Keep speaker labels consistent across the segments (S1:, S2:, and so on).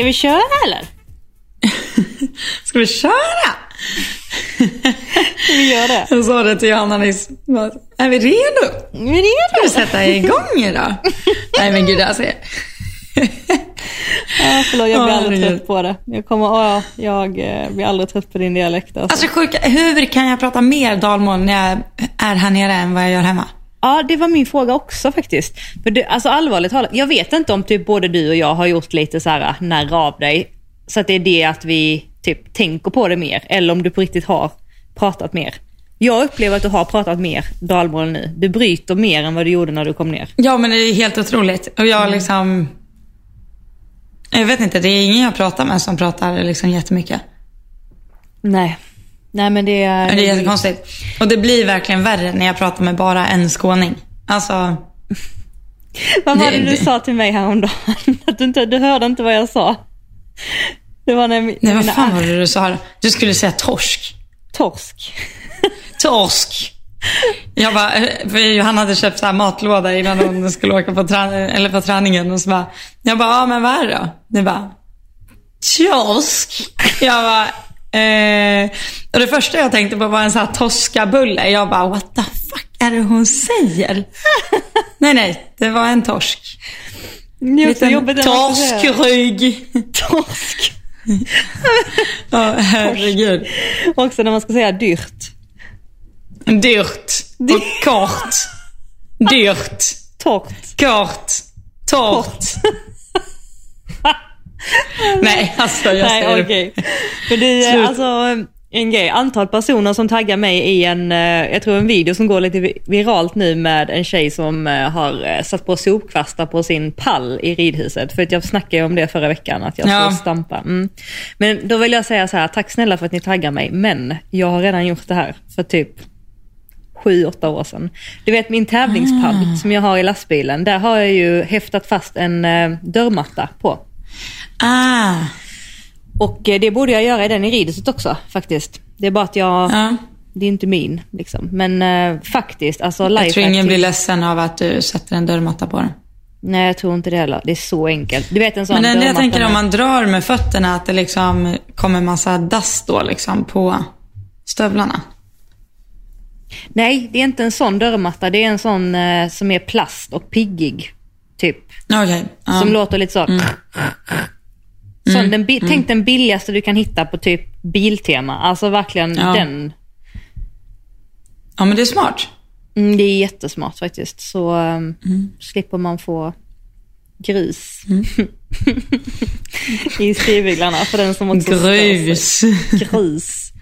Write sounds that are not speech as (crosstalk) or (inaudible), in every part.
S1: Ska vi köra eller? (laughs)
S2: Ska vi köra?
S1: Vi gör det. (laughs)
S2: Jag sa det till Johanna nyss. Är vi redo?
S1: Vi är
S2: Ska vi
S1: redo.
S2: sätta igång idag? (laughs) Nej men gud alltså.
S1: Ja, förlåt, jag blir aldrig trött på det. Jag, kommer, ja, jag eh, blir aldrig trött på din dialekt. Alltså.
S2: Alltså sjuka, hur kan jag prata mer dalmål när jag är här nere än vad jag gör hemma?
S1: Ja, det var min fråga också faktiskt. För det, alltså allvarligt talat, jag vet inte om typ både du och jag har gjort lite så här när av dig. Så att det är det att vi typ tänker på det mer. Eller om du på riktigt har pratat mer. Jag upplever att du har pratat mer dalmål nu. Du bryter mer än vad du gjorde när du kom ner.
S2: Ja men det är helt otroligt. Och jag liksom... Jag vet inte, det är ingen jag pratar med som pratar liksom jättemycket.
S1: Nej. Nej men det är...
S2: Det är jättekonstigt. Och det blir verkligen värre när jag pratar med bara en skåning. Alltså, (laughs)
S1: Vad var
S2: Det-
S1: det du sa till mig häromdagen? (laughs) Att du, inte, du hörde inte vad jag sa. Det var när,
S2: nej vad fan var det du sa? Du skulle säga torsk.
S1: Torsk. (laughs)
S2: Torsk. Jag bara, eh, för Johanna hade köpt så här matlåda innan hon skulle åka på, trä, eller på träningen. Och så bara, jag bara, ja men vad är det då? Det bara, torsk. Jag bara, eh, och det första jag tänkte på var en sån här toskabulle. Jag bara, what the fuck är det hon säger? (laughs) nej nej, det var en torsk. Liten torskrygg.
S1: Torsk. (laughs) (laughs)
S2: Ja, herregud.
S1: Också när man ska säga dyrt.
S2: Dyrt. Och kort. Dyrt.
S1: Torrt.
S2: Kort. Torrt. (laughs) Nej, alltså jag
S1: Nej,
S2: säger
S1: okej. Men det är alltså en grej. Antal personer som taggar mig i en, eh, jag tror en video som går lite vi- viralt nu med en tjej som eh, har eh, satt på sopkvastar på sin pall i ridhuset. För att jag snackade om det förra veckan, att jag
S2: Ja.
S1: står och stampar. Mm. Men då vill jag säga så här, tack snälla för att ni taggar mig, men jag har redan gjort det här för typ sju, åtta år sedan. Du vet min tävlingspadd som jag har i lastbilen, där har jag ju häftat fast en dörrmatta på.
S2: Ah,
S1: Och eh, det borde jag göra i den i ridhuset också faktiskt. Det är bara att jag,
S2: ja.
S1: det är inte min liksom. Men eh, faktiskt, alltså
S2: Jag tror ingen blir ledsen av att du sätter en dörrmatta på den.
S1: Nej jag tror inte det heller. Det är så enkelt. Du vet en sån
S2: Men det enda jag tänker om man drar med fötterna att det liksom kommer massa dass då liksom på stövlarna.
S1: Nej, det är inte en sån dörrmatta. Det är en sån eh, som är plast och piggig. Typ.
S2: Ja.
S1: Som låter lite så. Sån, den, bi- Tänk den billigaste du kan hitta på typ Biltema. Alltså verkligen
S2: Ja.
S1: den.
S2: ja, men det är smart.
S1: Mm, det är jättesmart faktiskt. Så um, slipper man få grus (laughs) i stigbygglarna för den som också.
S2: Grus.
S1: Grus.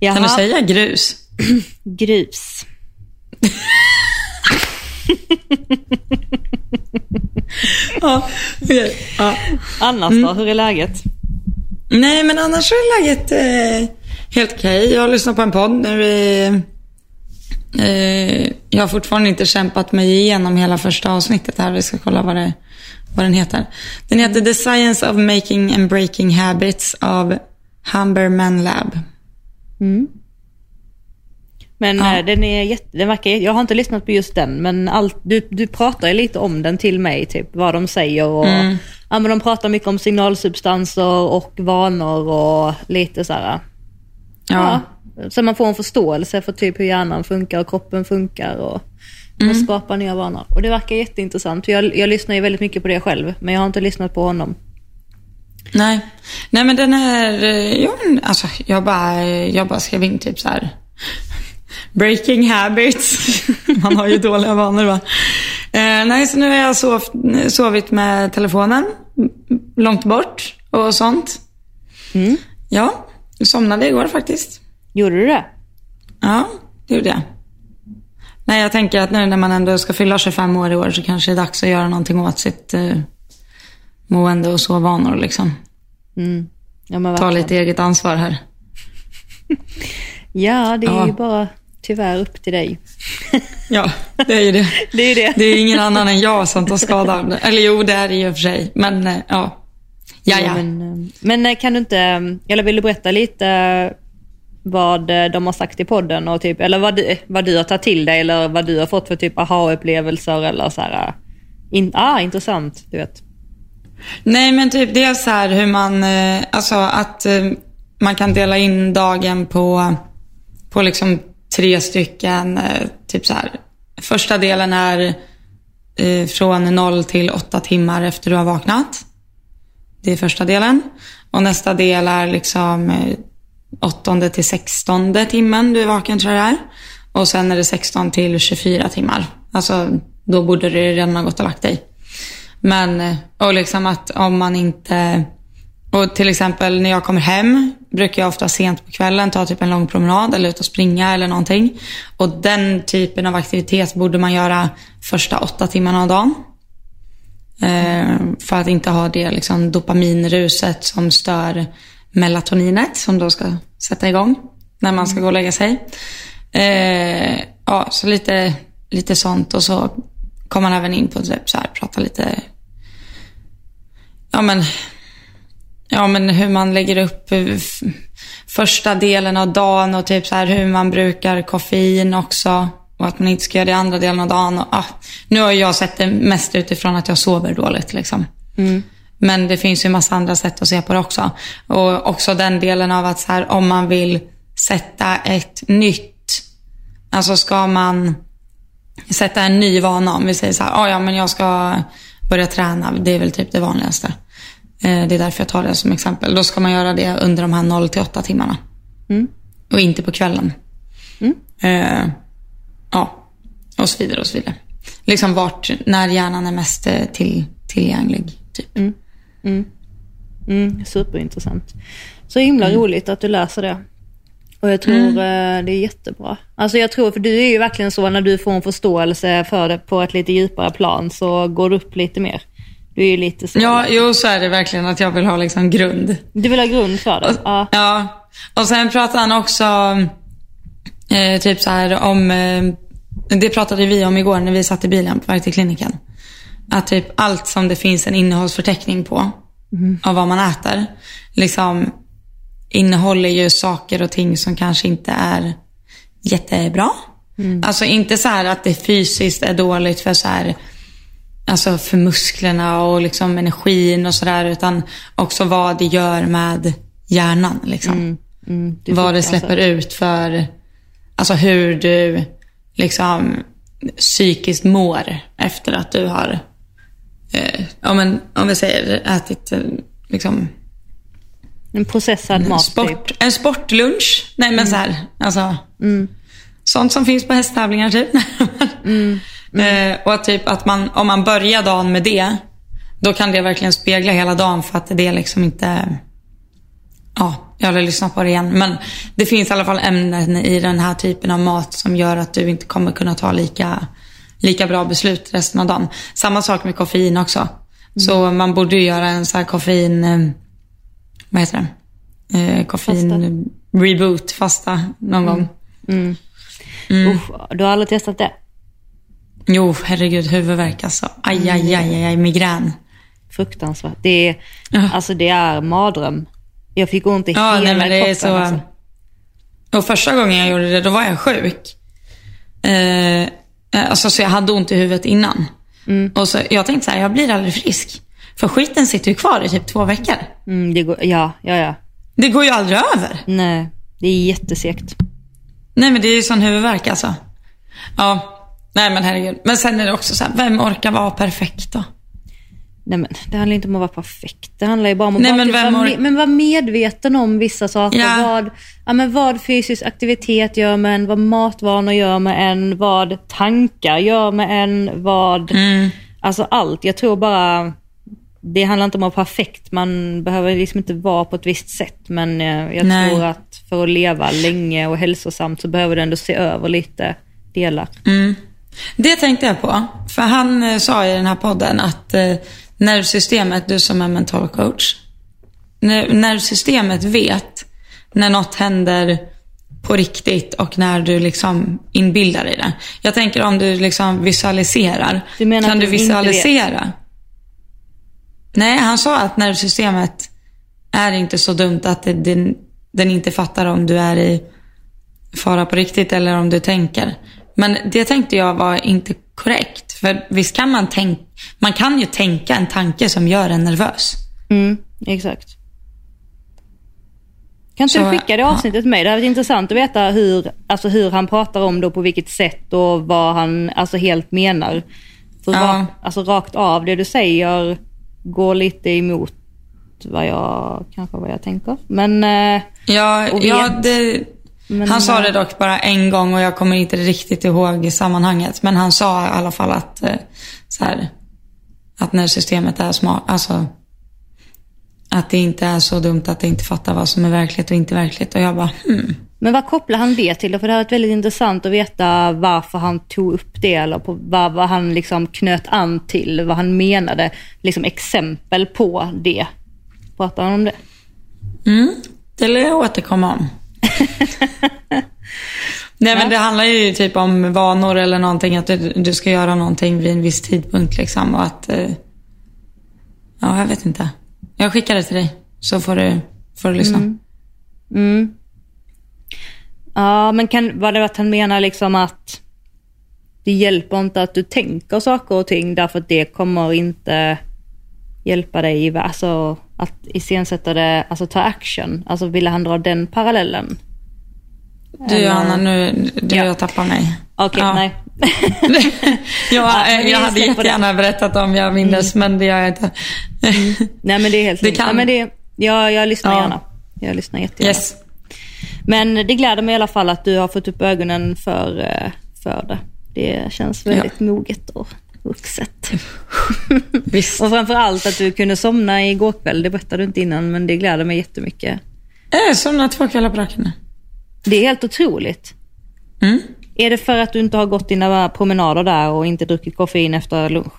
S1: Jaha,
S2: Kan du säga grus? (clears throat)
S1: grus. (laughs)
S2: Ja, okej. ja.
S1: Annars då, hur är läget?
S2: Nej, men annars är läget eh, helt okej. Jag har lyssnat på en podd nu i... Eh, jag har fortfarande inte kämpat mig igenom hela första avsnittet här. Vi ska kolla vad, det, vad den heter. Den heter The Science of Making and Breaking Habits av Humberman Lab.
S1: Men
S2: Ja.
S1: eh, den är jätte, den verkar, jag har inte lyssnat på just den, men allt, du, du pratar lite om den till mig, typ vad de säger. Och,
S2: Mm.
S1: ja, men de pratar mycket om signalsubstanser och vanor och lite så här.
S2: Ja.
S1: Ja, så man får en förståelse för typ hur hjärnan funkar och kroppen funkar och,
S2: Mm.
S1: skapa nya vanor. Och det verkar jätteintressant. Jag, jag lyssnar ju väldigt mycket på det själv, men jag har inte lyssnat på honom.
S2: Nej. Nej, men den är... eh, men alltså, jag bara, jag bara skrev in typ så här. Breaking habits. (laughs) Man har ju dåliga vanor va. Eh, nej, så nu har jag sov, sovit med telefonen långt bort och sånt.
S1: Mm.
S2: Ja, jag somnade igår faktiskt.
S1: Gjorde du det?
S2: Ja, det gjorde jag. Nej, jag tänker att nu när man ändå ska fylla 25 år i år så kanske det är dags att göra någonting åt sitt eh, mående och sovvanor liksom.
S1: Mm. Ja,
S2: Ta lite eget ansvar här.
S1: Ja, det är
S2: Ja.
S1: ju bara tyvärr upp till dig.
S2: Ja, det är ju det. (laughs)
S1: Det är ju det.
S2: Det är ingen annan än jag som tar skada. Eller jo, det är det och för sig. Men eh, ja. Ja, ja.
S1: Men, eh, men eh, kan du inte, eller vill du berätta lite vad de har sagt i podden och typ, eller vad du, vad du har tagit till dig eller vad du har fått för typ aha-upplevelser eller så här. In, ah, intressant, du vet.
S2: Nej, men typ det är så här hur man, alltså att man kan dela in dagen på, på liksom tre stycken, eh, typ så här. Första delen är eh, från 0 till 8 timmar efter du har vaknat. Det är första delen. Och nästa del är liksom eh, åttonde till sextonde timmen du är vaken tror jag det är. Och sen är det 16 till 24 timmar. Alltså då borde du redan ha gått och lagt dig. Men, och liksom att om man inte... Och till exempel när jag kommer hem brukar jag ofta sent på kvällen ta typ en lång promenad eller ut och springa eller någonting. Och den typen av aktivitet borde man göra första åtta timmarna av dagen. Eh, för att inte ha det liksom dopaminruset som stör melatoninet som då ska sätta igång när man ska gå och lägga sig. Eh, ja, så lite, lite sånt och så kommer man även in på typ så här, prata lite ja men, ja men hur man lägger upp eh, första delen av dagen och typ så här hur man brukar koffein också. Och att man inte ska göra det andra delen av dagen. Och, ah, nu har jag sett det mest utifrån att jag sover dåligt. Liksom.
S1: Mm.
S2: Men det finns ju en massa andra sätt att se på det också. Och också den delen av att så här, om man vill sätta ett nytt, alltså ska man sätta en ny vana. Om vi säger så här, oh, ja men jag ska börja träna. Det är väl typ det vanligaste. Eh, det är därför jag tar det som exempel. Då ska man göra det under de här 0 till 8 timmarna.
S1: Mm.
S2: Och inte på kvällen.
S1: Mm.
S2: Eh, ja, och så vidare och så vidare. Liksom vart, när hjärnan är mest eh, till, tillgänglig. Typ.
S1: Mm. Mm. Mm. Superintressant. Så himla
S2: Mm.
S1: roligt att du läser det. Och jag tror
S2: Mm.
S1: det är jättebra. Alltså jag tror, för du är ju verkligen så när du får en förståelse för det på ett lite djupare plan så går det upp lite mer. Du är ju lite så.
S2: Ja, jo så är det verkligen att jag vill ha liksom grund.
S1: Du vill ha grund för det? Ja.
S2: Ja, och sen pratar han också eh, typ så här om, eh, det pratade vi om igår när vi satt i bilen på väg till kliniken. Att typ allt som det finns en innehållsförteckning på av vad man äter, liksom innehåller ju saker och ting som kanske inte är jättebra. Alltså inte så här att det fysiskt är dåligt för så här Alltså för musklerna och liksom energin och sådär. Utan också vad det gör med hjärnan. Liksom.
S1: Mm, du
S2: vad det
S1: fruktansvärt.
S2: släpper ut för, alltså hur du liksom psykiskt mår efter att du har, eh, ja, men, om vi säger ätit eh, liksom,
S1: En processad mat typ.
S2: sport, en sportlunch. Nej men så här, alltså.
S1: Mm.
S2: Sånt som finns på hästtävlingar typ. (laughs)
S1: Mm.
S2: Eh, och typ att man, om man börjar dagen med det, då kan det verkligen spegla hela dagen för att det är liksom inte... Ja, jag har lyssnat på det igen. Men det finns i alla fall ämnen i den här typen av mat som gör att du inte kommer kunna ta lika, lika bra beslut resten av dagen. Samma sak med koffein också. Så man borde ju göra en så här koffein... Eh, vad heter det? Eh, koffein reboot, fasta, någon gång.
S1: Mm. Usch, du har aldrig testat det?
S2: Jo, herregud, huvudvärk alltså. Aj, aj, aj, aj, migrän.
S1: Fruktansvärt. Det är,
S2: Ja.
S1: alltså det är mardröm. Jag fick ont i
S2: Ja,
S1: hela
S2: nej men det är
S1: kroppen.
S2: så...
S1: Alltså.
S2: Och första gången jag gjorde det, då var jag sjuk. Eh, alltså så jag hade ont i huvudet innan. Och så, jag tänkte så här, jag blir aldrig frisk. För skiten sitter ju kvar i typ två veckor.
S1: Mm, det går, ja, ja, ja.
S2: Det går ju aldrig över.
S1: Nej, det är jättesegt.
S2: Nej men det är ju sån huvudvärk alltså. Ja, nej men herregud. Men sen är det också så här, vem orkar vara perfekt då?
S1: Nej men det handlar inte om att vara perfekt. Det handlar ju bara om att
S2: Nej, men
S1: typ vara,
S2: or-
S1: me- men vara medveten om vissa saker.
S2: Ja.
S1: Vad, ja, men vad fysisk aktivitet gör med en, vad matvanor gör med en, vad tankar gör med en, vad...
S2: Mm.
S1: Alltså allt. Jag tror bara... Det handlar inte om att vara perfekt. Man behöver liksom inte vara på ett visst sätt. Men eh, jag
S2: Nej.
S1: tror att för att leva länge och hälsosamt så behöver du ändå se över lite delar.
S2: Mm. Det tänkte jag på. För han eh, sa i den här podden att eh, nervsystemet, du som är mental coach. När, nervsystemet vet när något händer på riktigt och när du liksom inbillar dig det. Jag tänker om du liksom visualiserar.
S1: Du menar
S2: kan
S1: att
S2: du
S1: du inte vet?
S2: visualisera? Nej, han sa att nervsystemet är inte så dumt att det, den, den inte fattar om du är i fara på riktigt eller om du tänker. Men det tänkte jag var inte korrekt. För visst kan man tänka, man kan ju tänka en tanke som gör en nervös.
S1: Mm, exakt. Kan inte du skicka det avsnittet med mig? Det hade varit intressant att veta hur, alltså hur han pratar om det och på vilket sätt och vad han alltså helt menar. För
S2: Ja.
S1: ra, alltså rakt av, det du säger går lite emot vad jag, kanske vad jag tänker. Men eh,
S2: Ja, ja det,
S1: Men,
S2: han sa det dock bara en gång och jag kommer inte riktigt ihåg sammanhanget. Men han sa i alla fall att, eh, så här, att när systemet är smart, alltså att det inte är så dumt att det inte fattar vad som är verkligt och inte verkligt. Och jag bara, hmm.
S1: Men vad kopplar han det till? För det har varit väldigt intressant att veta varför han tog upp det eller på vad, vad han liksom knöt an till, vad han menade. Liksom exempel på det. Pratar han om det?
S2: Mm, det lär jag återkomma om. Nej men det handlar ju typ om vanor eller någonting, att du, du ska göra någonting vid en viss tidpunkt liksom och att... Eh, ja, jag vet inte. Jag skickar det till dig, så får du, får du lyssna.
S1: Mm. mm. Ja, men kan, var det att han menar liksom att det hjälper inte att du tänker saker och ting därför att det kommer inte hjälpa dig, i- alltså att iscensätta det, alltså ta action. Alltså ville han dra den parallellen?
S2: Du
S1: Eller-
S2: Johanna, nu, du
S1: Ja.
S2: jag tappar mig.
S1: Okej,
S2: Ja.
S1: nej. (laughs) (laughs) Ja,
S2: eh, jag hade
S1: släpper det.
S2: jättegärna berättat om jag minns, men det gör jag inte.
S1: nej men det är helt
S2: Det kan-
S1: Ja, men det, jag, jag lyssnar
S2: Ja.
S1: gärna. Jag lyssnar jättegärna.
S2: yes.
S1: Men det gläder mig i alla fall att du har fått upp ögonen för, eh, för det. Det känns väldigt moget och vuxet. (laughs)
S2: Visst.
S1: och framförallt att du kunde somna igår kväll, det berättade du inte innan, men det gläder mig jättemycket.
S2: Jag somnade två kvällar på raken nu.
S1: Det är helt otroligt.
S2: Mm.
S1: Är det för att du inte har gått dina promenader där och inte druckit koffein efter lunch?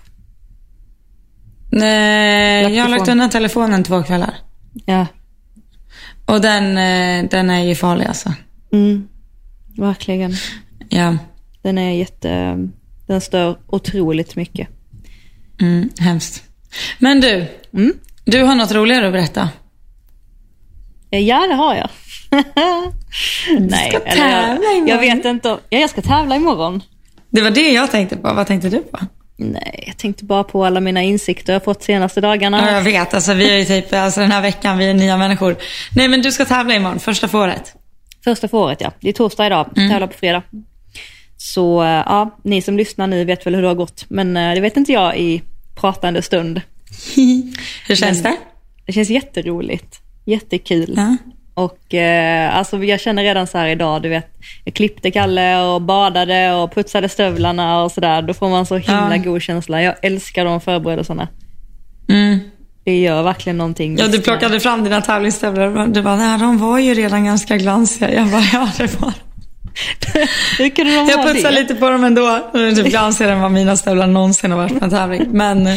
S2: Nej, jag har lagt undan telefonen två kvällar.
S1: Ja.
S2: Och den, eh, den är ju farlig alltså.
S1: Mm. Verkligen.
S2: Ja,
S1: Den är jätte... Den stör otroligt mycket.
S2: mm, hemskt. Men du,
S1: Mm.
S2: du har något roligare att berätta.
S1: Ja, det har jag. Nej,
S2: ska
S1: eller jag,
S2: tävla imorgon.
S1: jag vet inte. om- Ja, jag ska tävla imorgon.
S2: Det var det jag tänkte på. Vad tänkte du på?
S1: Nej, jag tänkte bara på alla mina insikter jag fått senaste dagarna.
S2: Ja, jag vet. Alltså, vi är ju typ, alltså, den här veckan, vi är nya människor. Nej, men du ska tävla imorgon, första för året.
S1: Första för året ja. Det är torsdag idag,
S2: Mm.
S1: tävlar på fredag. Så eh, ja, ni som lyssnar nu vet väl hur det har gått. Men eh, det vet inte jag i pratande stund. (laughs)
S2: Hur känns det?
S1: Det känns jätteroligt. Jättekul.
S2: Ja.
S1: Och eh, alltså jag känner redan så här idag, du vet, jag klippte Kalle och badade och putsade stövlarna och sådär. Då får man så himla
S2: Ja.
S1: god känsla. Jag älskar de förberedelserna.
S2: Mm.
S1: Det gör verkligen någonting.
S2: Ja, du plockade fram dina tävlingsstövlar. Du bara, nej, de var ju redan ganska glansiga. Jag bara, ja det var (laughs)
S1: Hur kunde de
S2: Jag putsar
S1: det?
S2: lite på dem ändå. Typ glansigare än vad mina stövlar någonsin har varit på en tävling. Men eh,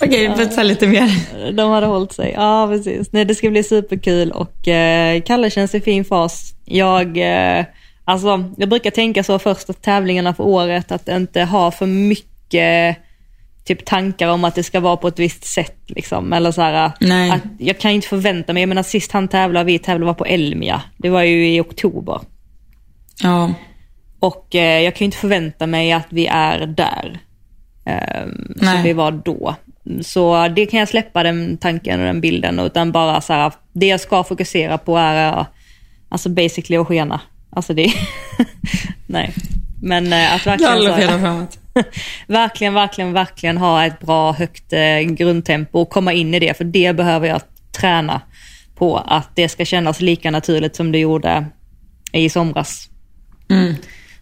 S2: okej, vi putsar lite mer.
S1: De hade hållit sig. Ja, precis. Nej, det ska bli superkul och eh, Kalle känns i fin fas. Jag, eh, alltså, jag brukar tänka så första tävlingarna för året att inte ha för mycket typ tankar om att det ska vara på ett visst sätt. Liksom. Eller så här. Att jag kan inte förvänta mig, jag menar sist han tävlade, vi tävlade var på Elmia. Det var ju i oktober.
S2: Ja.
S1: Och eh, jag kan ju inte förvänta mig att vi är där. Um, som vi var då. Så det kan jag släppa den tanken och den bilden. Utan bara så här, det jag ska fokusera på är eh, alltså basically att skena. Alltså det, (laughs) nej. Men eh, att verkligen, så (laughs) verkligen, verkligen, verkligen ha ett bra högt eh, grundtempo och komma in i det. För det behöver jag träna på. Att det ska kännas lika naturligt som det gjorde i somras.
S2: Mm.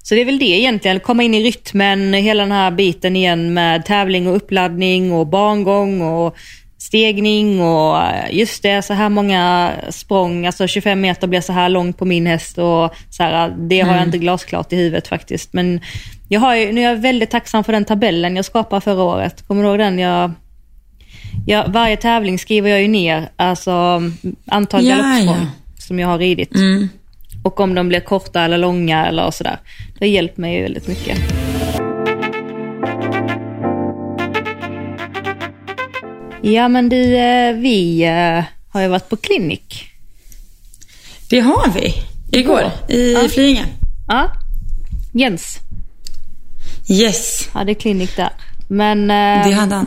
S1: Så det är väl det egentligen, komma in i rytmen, hela den här biten igen med tävling och uppladdning och bangång och stegning och eh, just det, så här många språng, alltså 25 meter blir så här långt på min häst och så här, det har jag inte glasklart i huvudet faktiskt. Men jag har ju, nu är jag väldigt tacksam för den tabellen jag skapade förra året. Kommer du ihåg den? Jag, jag, varje tävling skriver jag ju ner, alltså antal
S2: Ja,
S1: galoppsprång
S2: ja.
S1: som jag har ridit.
S2: Mm.
S1: Och om de blir korta eller långa eller sådär. Det har hjälpt mig väldigt mycket. Ja men du, eh, vi eh, har ju varit på klinik.
S2: Det har vi. Igår, i
S1: Ja.
S2: Flyinge.
S1: Ja, Jens
S2: Yes.
S1: hade klinik där. Men eh,
S2: Det hade han.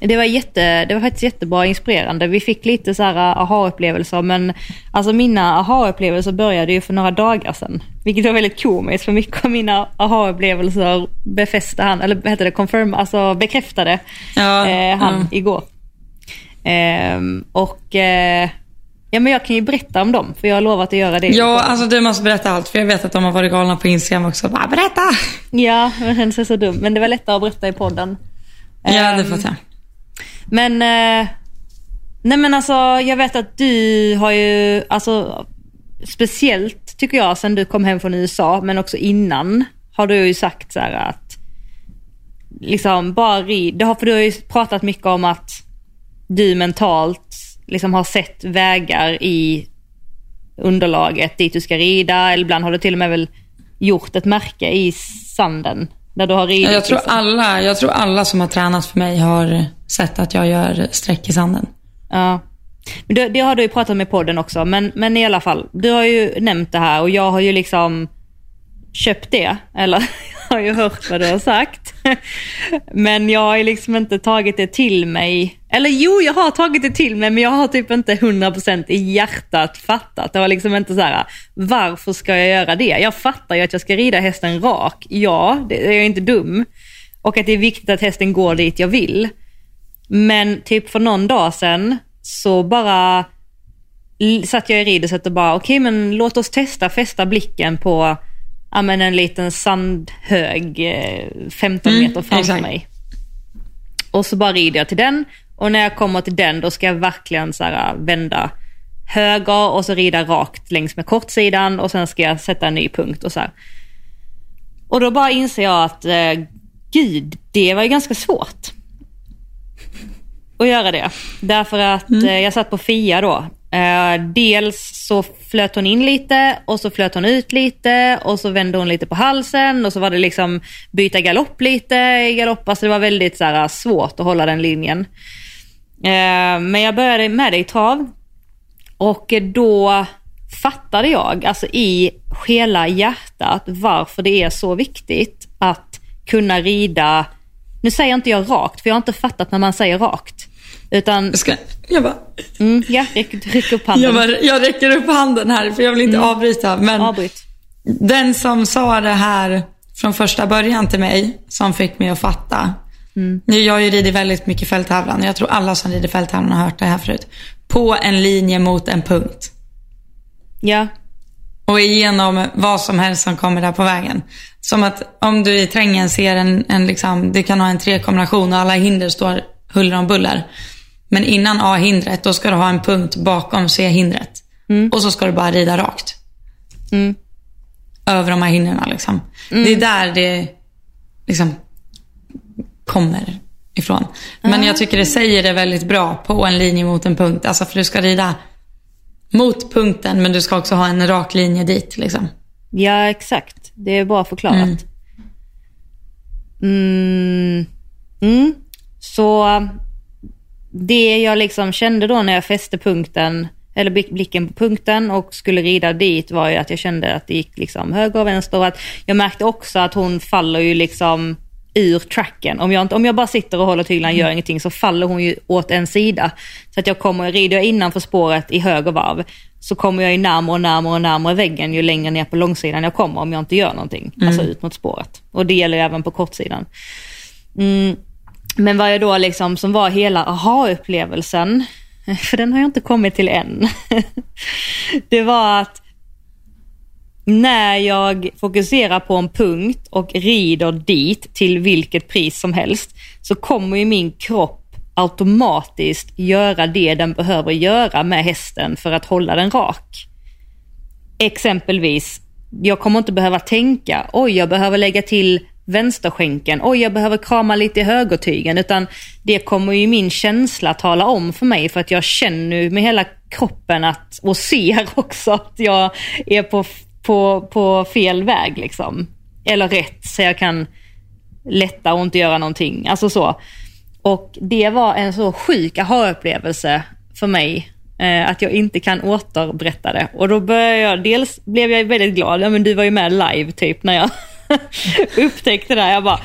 S1: Det var, jätte, det var faktiskt jättebra och inspirerande. Vi fick lite så här aha-upplevelser men alltså mina aha-upplevelser började ju för några dagar sedan. Vilket var väldigt komiskt för mycket av mina aha-upplevelser befäste han, eller vad heter det, confirm, alltså bekräftade
S2: Ja,
S1: eh, han
S2: mm.
S1: igår. Ehm, och eh, ja men jag kan ju berätta om dem för jag har lovat att göra det.
S2: Ja, alltså du måste berätta allt för jag vet att de har varit galna på Instagram också. Bara berätta!
S1: Ja, (laughs) jag känner sig så dum. Men det var lättare att berätta i podden.
S2: Ja, det
S1: Ehm,
S2: fattar jag.
S1: Men, eh, nej men alltså jag vet att du har ju, alltså speciellt tycker jag sen du kom hem från USA, men också innan har du ju sagt så här att liksom bara rid, det har, för du har ju pratat mycket om att du mentalt liksom har sett vägar i underlaget dit du ska rida, eller ibland har du till och med väl gjort ett märke i sanden där du har ridit.
S2: Jag tror,
S1: liksom.
S2: alla, jag tror alla som har tränat för mig har sett att jag gör streck i sanden.
S1: Ja. Det, det har du ju pratat med podden också, men, men i alla fall. Du har ju nämnt det här och jag har ju liksom köpt det. Eller (laughs) har ju hört vad du har sagt. Men jag har ju liksom inte tagit det till mig. Eller jo, jag har tagit det till mig, men jag har typ inte 100% i hjärtat fattat. Det var liksom inte så här, varför ska jag göra det? Jag fattar ju att jag ska rida hästen rak. Ja, det är jag inte dum. Och att det är viktigt att hästen går dit jag vill. Men typ för någon dag sedan så bara satt jag i rideset och bara, okej men låt oss testa fästa blicken på ja, men en liten sandhög eh, 15
S2: Mm,
S1: meter framför
S2: exakt.
S1: mig. Och så bara rider jag till den och när jag kommer till den då ska jag verkligen så här, vända höger och så rida rakt längs med kortsidan och sen ska jag sätta en ny punkt och så här. Och då bara inser jag att eh, gud, det var ju ganska svårt att göra det. Därför att eh, jag satt på Fia då. Eh, dels så flöt hon in lite och så flöt hon ut lite och så vände hon lite på halsen och så var det liksom byta galopp lite i galopp. Alltså det var väldigt så här, eh, svårt att hålla den linjen. Eh, men jag började med det i trav och eh, då fattade jag, alltså i hela hjärtat, varför det är så viktigt att kunna rida, nu säger inte jag rakt, för jag har inte fattat när man säger rakt. Utan,
S2: Jag, ska, jag, bara,
S1: mm, ja, räck, upp handen.
S2: jag, bara, jag räcker upp handen här för jag vill inte avbryta. Men
S1: Avbryt.
S2: den som sa det här från första början till mig, som fick mig att fatta. Jag har ju ridit väldigt mycket fälttävlan. Jag tror alla som rider fälttävlan har hört det här förut. På en linje mot en punkt.
S1: Ja,
S2: Och igenom vad som helst som kommer där på vägen. Som att om du i trängen ser en, en liksom, du kan ha en trekombination och alla hinder står huller om buller. Men innan A-hindret, då ska du ha en punkt bakom C-hindret. Och så ska du bara rida rakt.
S1: Mm.
S2: Över de här hindren liksom. Det är där det liksom kommer ifrån. Men jag tycker det säger det väldigt bra på en linje mot en punkt. Alltså för du ska rida mot punkten men du ska också ha en rak linje dit. Liksom.
S1: ja exakt. Det är bra förklarat. Mm. Mm. Så det jag liksom kände då när jag fäste punkten, eller blick- blicken på punkten och skulle rida dit var ju att jag kände att det gick liksom höger och vänster och att jag märkte också att hon faller ju liksom ur tracken. Om jag, inte, om jag bara sitter och håller tyglarna och gör ingenting så faller hon ju åt en sida. Så att jag kommer, rider jag innanför spåret i höger varv så kommer jag ju närmare och närmare och närmare väggen ju längre ner på långsidan jag kommer om jag inte gör någonting. Alltså ut mot spåret. Och det gäller ju även på kortsidan. Mm. Men vad jag då liksom, som var hela aha-upplevelsen, för den har jag inte kommit till än. (laughs) det var att när jag fokuserar på en punkt och rider dit till vilket pris som helst så kommer ju min kropp automatiskt göra det den behöver göra med hästen för att hålla den rak. Exempelvis, jag kommer inte behöva tänka, oj jag behöver lägga till vänsterskänken, oj jag behöver krama lite i högertygen, utan det kommer ju min känsla tala om för mig för att jag känner ju med hela kroppen att, och ser (laughs) också att jag är på, på, på fel väg liksom. Eller rätt, så jag kan lätta och inte göra någonting. Alltså så. Och det var en så sjuk aha-upplevelse för mig. Eh, att jag inte kan återberätta det. Och då började jag, dels blev jag väldigt glad, ja men du var ju med live typ när jag (laughs) upptäckte det här. Jag bara,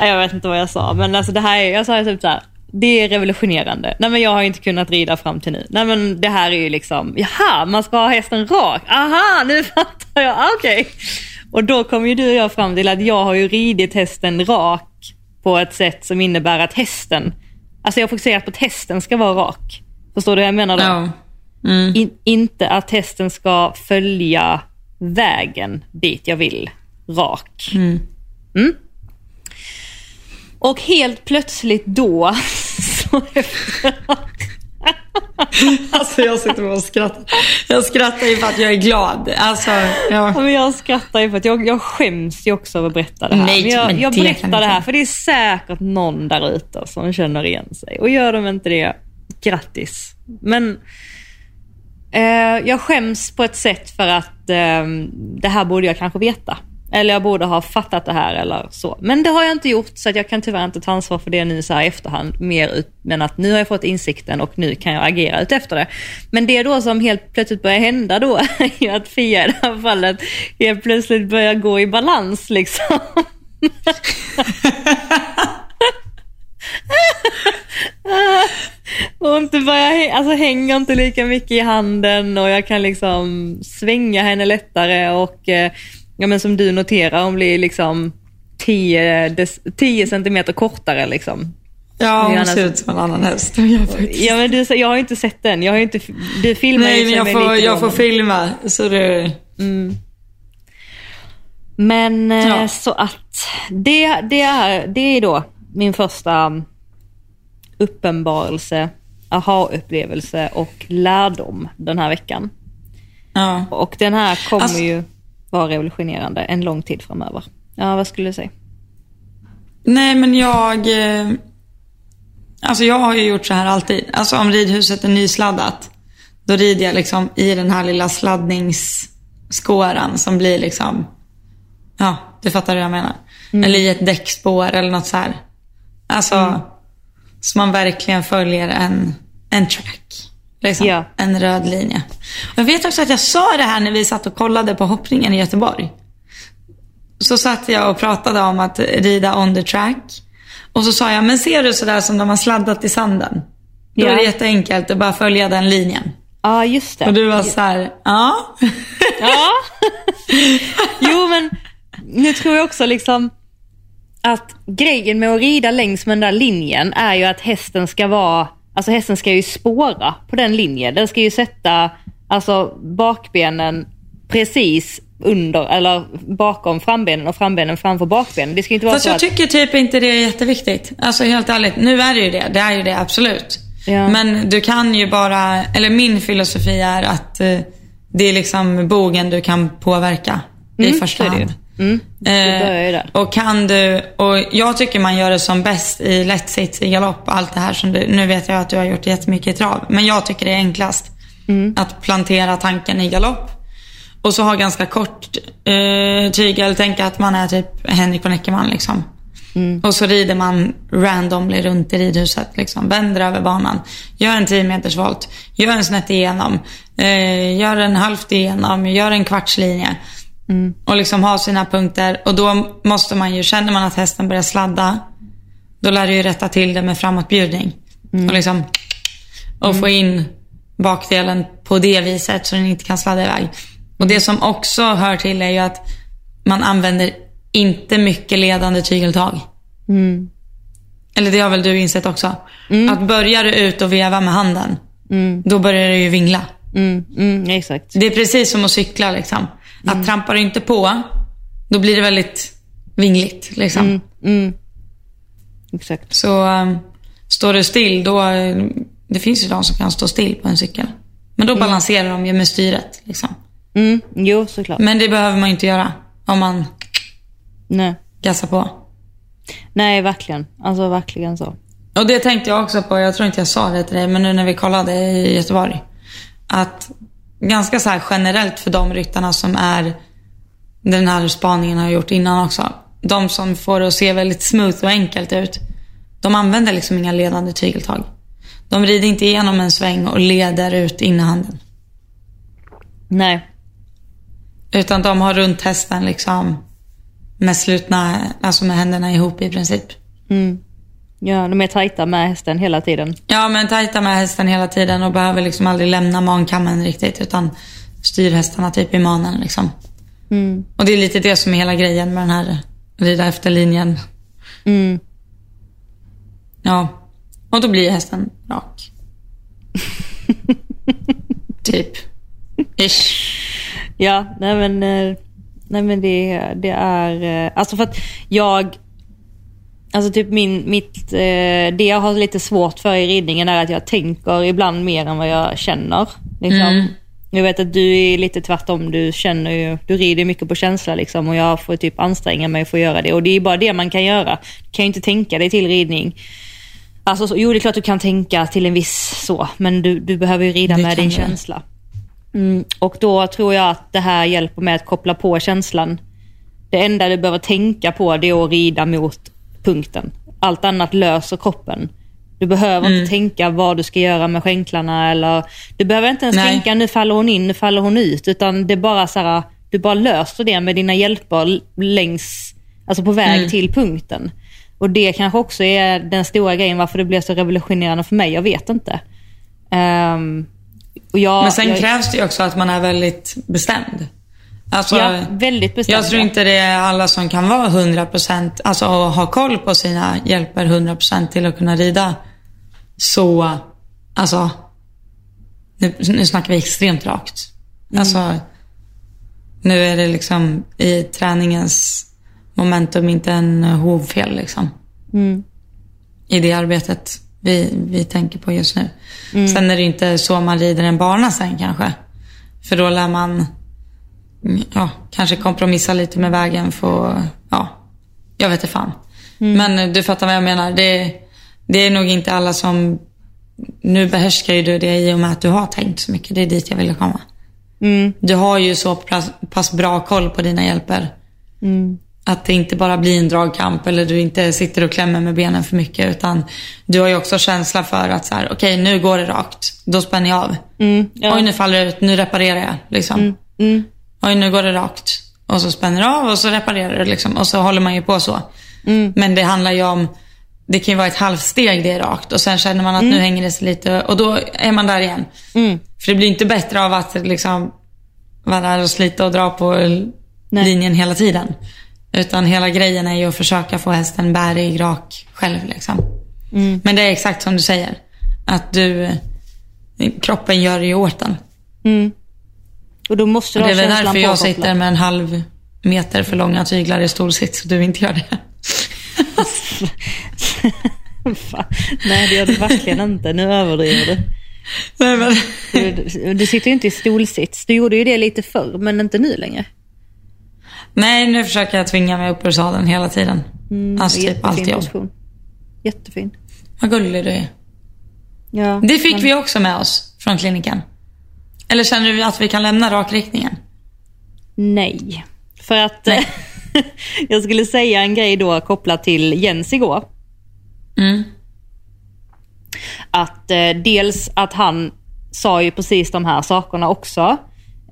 S1: Jag vet inte vad jag sa, men alltså det här är, jag sa typ så här, det är revolutionerande. Nej men jag har inte kunnat rida fram till nu. Nej men det här är ju liksom, jaha, man ska ha hästen rak. Aha, nu (laughs) fattar jag, Ah, okej. Och då kom ju du och jag fram till att jag har ju ridit hästen rak på ett sätt som innebär att hästen, alltså jag har fokuserat på att hästen ska vara rak. Förstår du vad jag menar då?
S2: Ja. Mm.
S1: In, inte att hästen ska följa vägen dit jag vill, rak.
S2: Mm.
S1: Mm. Och helt plötsligt då, (laughs) så
S2: Alltså jag sitter och skrattar. Jag skrattar ju för att jag är glad. Alltså,
S1: Ja,
S2: ja.
S1: men jag skrattar ju för att jag, jag skäms ju också över att berätta det här.
S2: Nej,
S1: men jag,
S2: men
S1: jag
S2: det
S1: berättar det här för det är säkert någon där ute som känner igen sig. Och gör de inte det, grattis. Men eh, jag skäms på ett sätt för att eh, det här borde jag kanske veta. Eller jag borde ha fattat det här eller så. Men det har jag inte gjort så att jag kan tyvärr inte ta ansvar för det nu så här i efterhand. Mer ut, men att nu har jag fått insikten och nu kan jag agera ut efter det. Men det då som helt plötsligt börjar hända då (laughs) är ju att Fia i det här fallet helt plötsligt börjar gå i balans liksom. (laughs) Och inte börjar, alltså hänger inte lika mycket i handen och jag kan liksom svänga henne lättare och eh, ja, men som du noterar, hon blir liksom 10, des, 10 centimeter kortare liksom.
S2: ja, hon ser ut som en annan häst. (laughs) Jag, faktiskt.
S1: Ja men du, jag har inte sett den, jag har inte, du filmar
S2: Nej,
S1: ju
S2: men
S1: sig
S2: jag får, jag får filma. Så det...
S1: Men eh,
S2: Ja.
S1: så att det, det, är, det är då min första uppenbarelse, aha-upplevelse och lärdom den här veckan.
S2: Ja.
S1: Och den här kommer
S2: Alltså-
S1: ju vara revolutionerande en lång tid framöver. Ja, vad skulle du säga?
S2: Nej, men jag... eh, Alltså jag har ju gjort så här alltid. Alltså om ridhuset är nysladdat, då rider jag liksom i den här lilla sladdningsskåran som blir liksom... Ja, du fattar hur jag menar. Eller i ett däckspår eller något så här. Alltså, så man verkligen följer en, en track. Liksom.
S1: Ja.
S2: En röd linje. Och jag vet också att jag sa det här när vi satt och kollade på hoppningen i Göteborg. Så satt jag och pratade om att rida on the track. Och så sa jag, men ser du sådär som de har sladdat i sanden? Då
S1: Ja.
S2: är det jätteenkelt att bara följa den linjen.
S1: Ja, just det.
S2: Och du var så här, ja.
S1: Ja. jo, men nu tror jag också liksom att grejen med att rida längs med den där linjen är ju att hästen ska vara, alltså hästen ska ju spåra på den linjen. Den ska ju sätta alltså bakbenen precis under, eller bakom frambenen och frambenen framför bakbenen. Det ska inte vara
S2: Fast
S1: så
S2: jag
S1: att...
S2: tycker typ inte det är jätteviktigt. Alltså helt ärligt, nu är det ju det. Det är ju det absolut.
S1: Ja.
S2: Men du kan ju bara, eller min filosofi är att eh, det är liksom bogen du kan påverka i
S1: Mm,
S2: första
S1: det ju.
S2: hand.
S1: Mm, där.
S2: och kan du, och jag tycker man gör det som bäst i lätt sits, i galopp, allt det här som du, nu vet jag att du har gjort jättemycket i trav. Men jag tycker det är enklast
S1: Mm.
S2: att plantera tanken i galopp. Och så ha ganska kort eh, tygel, tänka att man är typ Henrik von Eckermann liksom.
S1: Mm.
S2: Och så rider man randomly runt i ridhuset. Liksom. Vänder över banan. Gör en 10 meters volt. Gör en snett igenom. Eh, gör en halvt igenom. Gör en kvartslinje.
S1: Mm.
S2: Och liksom ha sina punkter. Och då måste man ju, känner man att hästen börjar sladda. Då lär du ju rätta till det med framåtbjudning. Och liksom och få in bakdelen på det viset så den inte kan sladda iväg. Och det som också hör till är ju att man använder inte mycket ledande tygeltag.
S1: Mm.
S2: Eller det har väl du insett också? Att börjar du ut och veva med handen, då börjar det ju vingla.
S1: Mm, mm, exakt.
S2: Det är precis som att cykla liksom. Att trampar du inte på, då blir det väldigt vingligt. Liksom.
S1: Mm, exakt.
S2: Så um, står du still, då... Det finns ju de som kan stå still på en cykel. Men då balanserar de ju med styret. Liksom.
S1: Mm, jo, såklart.
S2: Men det behöver man inte göra om man
S1: Nej.
S2: gassar på.
S1: Nej, verkligen. Alltså verkligen så.
S2: Och det tänkte jag också på, jag tror inte jag sa det till dig, men nu när vi kollade i Göteborg. Att ganska så generellt för de ryttarna som är, den här spaningen har gjort innan också. De som får det att se väldigt smooth och enkelt ut. De använder liksom inga ledande tygeltag. De rider inte igenom en sväng och leder ut innehanden.
S1: Nej.
S2: Utan de har runt hästen liksom med slutna, alltså med händerna ihop i princip.
S1: Ja, de är tajta med hästen hela tiden.
S2: Ja, men tajta med hästen hela tiden och behöver liksom aldrig lämna mankammen riktigt utan styr hästarna typ i manen liksom. Och det är lite det som är hela grejen med den här rida efter linjen.
S1: Mm.
S2: Ja, och då blir hästen rak. (laughs) typ. Ish.
S1: Ja, nej men, eh, nej men det, det är... eh, Alltså för att jag... Alltså typ min, mitt, eh, det jag har lite svårt för i ridningen är att jag tänker ibland mer än vad jag känner. Liksom. Jag vet att du är lite tvärtom. Du känner ju, du rider mycket på känsla liksom och jag får typ anstränga mig för att göra det. Och det är bara det man kan göra. Du kan ju inte tänka dig till ridning. Alltså, så, jo det är klart du kan tänka till en viss så, men du, du behöver ju rida
S2: Det
S1: med din
S2: du.
S1: känsla. Mm, och då tror jag att det här hjälper med att koppla på känslan. Det enda du behöver tänka på det är att rida mot punkten. Allt annat löser kroppen. Du behöver
S2: Mm.
S1: inte tänka vad du ska göra med skänklarna eller du behöver inte ens
S2: Nej.
S1: tänka nu faller hon in, nu faller hon ut. Utan det är bara så här, du bara löser det med dina hjälper längs, alltså på väg
S2: Mm.
S1: till punkten. Och det kanske också är den stora grejen varför det blev så revolutionerande för mig. Jag vet inte. Och jag,
S2: Men sen
S1: jag,
S2: krävs det ju också att man är väldigt bestämd. Alltså,
S1: Ja, väldigt bestämd.
S2: Jag tror inte det är alla som kan vara 100%, alltså ha koll på sina hjälper 100% till att kunna rida. Så, alltså, nu, nu snackar vi extremt rakt. Alltså, nu är det liksom i träningens momentum inte en hovfel liksom. I det arbetet vi, vi tänker på just nu. Sen är det inte så man rider en bana sen kanske. För då lär man ja, kanske kompromissa lite med vägen för, ja, jag vet inte fan. Men du fattar vad jag menar. Det, det är nog inte alla som, nu behärskar ju du det i och med att du har tänkt så mycket. Det är dit jag ville komma. Du har ju så pass, pass bra koll på dina hjälper. Att det inte bara blir en dragkamp eller du inte sitter och klämmer med benen för mycket. Utan du har ju också känsla för att så här, okej nu går det rakt. Då spänner jag av.
S1: Mm, ja.
S2: Oj nu faller det ut, nu reparerar jag. Liksom. Oj nu går det rakt. Och så spänner du av och så reparerar du liksom. Och så håller man ju på så. Men det handlar ju om, det kan ju vara ett halvsteg det är rakt. Och sen känner man att nu hänger det sig lite och då är man där igen. För det blir inte bättre av att liksom vara där och slita och dra på
S1: Nej.
S2: linjen hela tiden. Utan hela grejen är ju att försöka få hästen bärig, rak själv. Liksom. Men det är exakt som du säger. Att du, kroppen gör det ju åt den.
S1: Och då måste du
S2: det är väl därför jag sitter med en halv meter för långa tyglar i stolsits och du inte gör det. (laughs)
S1: Nej, det gör du verkligen inte. Nu överdriver du.
S2: Nej, men,
S1: Du, du, sitter ju inte i stolsits. Du gjorde ju det lite förr, men inte nu längre.
S2: nej, nu försöker jag tvinga mig upp ur sadeln hela tiden. alltså typ allt jobb.
S1: position. Jättefin.
S2: Vad gullig du är.
S1: Ja,
S2: Det fick
S1: men-
S2: vi också med oss från kliniken. Eller känner du att vi kan lämna rakriktningen?
S1: Nej. För att (laughs) jag skulle säga en grej då kopplat till Jens igår.
S2: Mm.
S1: Att eh, dels att han sa ju precis de här sakerna också.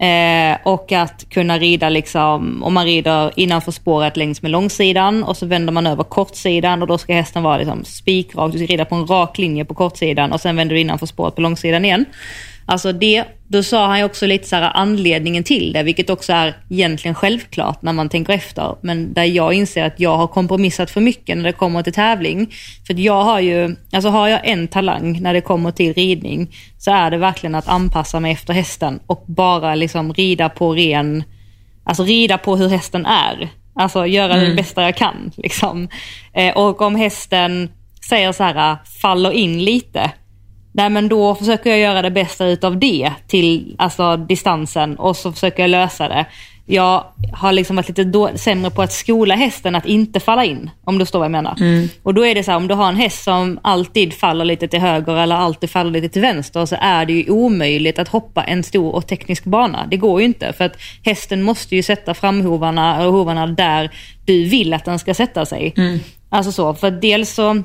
S1: Eh, och att kunna rida liksom, om man rider innanför spåret längs med långsidan och så vänder man över kortsidan och då ska hästen vara liksom spikrak. Du ska rida på en rak linje på kortsidan och sen vänder du innanför spåret på långsidan igen. Alltså det, då sa han ju också lite så här anledningen till det, vilket också är egentligen självklart när man tänker efter. Men där jag inser att jag har kompromissat för mycket när det kommer till tävling. För jag har ju, alltså har jag en talang när det kommer till ridning så är det verkligen att anpassa mig efter hästen och bara liksom rida på ren, alltså rida på hur hästen är. Alltså göra det bästa jag kan. Liksom. Eh, och om hästen säger så här, faller in lite, Nej men då försöker jag göra det bästa utav det till alltså, distansen och så försöker jag lösa det. Jag har liksom varit lite då, sämre på att skola hästen att inte falla in. Om du förstår vad jag menar. Och då är det så här, om du har en häst som alltid faller lite till höger eller alltid faller lite till vänster så är det ju omöjligt att hoppa en stor och teknisk bana. Det går ju inte för att hästen måste ju sätta framhovarna och hovarna där du vill att den ska sätta sig. Alltså så, för dels så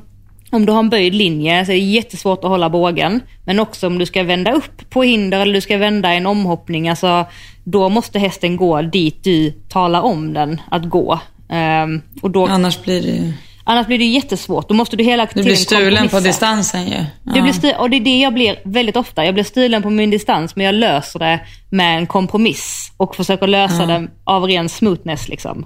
S1: om du har en böjd linje så är det jättesvårt att hålla bågen. Men också om du ska vända upp på hinder eller du ska vända en omhoppning. Alltså, då måste hästen gå dit du talar om den att gå. Ehm, och då,
S2: Annars blir det
S1: annars blir det jättesvårt. Då måste du hela
S2: Du
S1: tiden
S2: blir stulen på distansen ju. Ja.
S1: Det blir stu- och det är det jag blir väldigt ofta. Jag blir stulen på min distans men jag löser det med en kompromiss och försöker lösa det av ren smoothness. Liksom.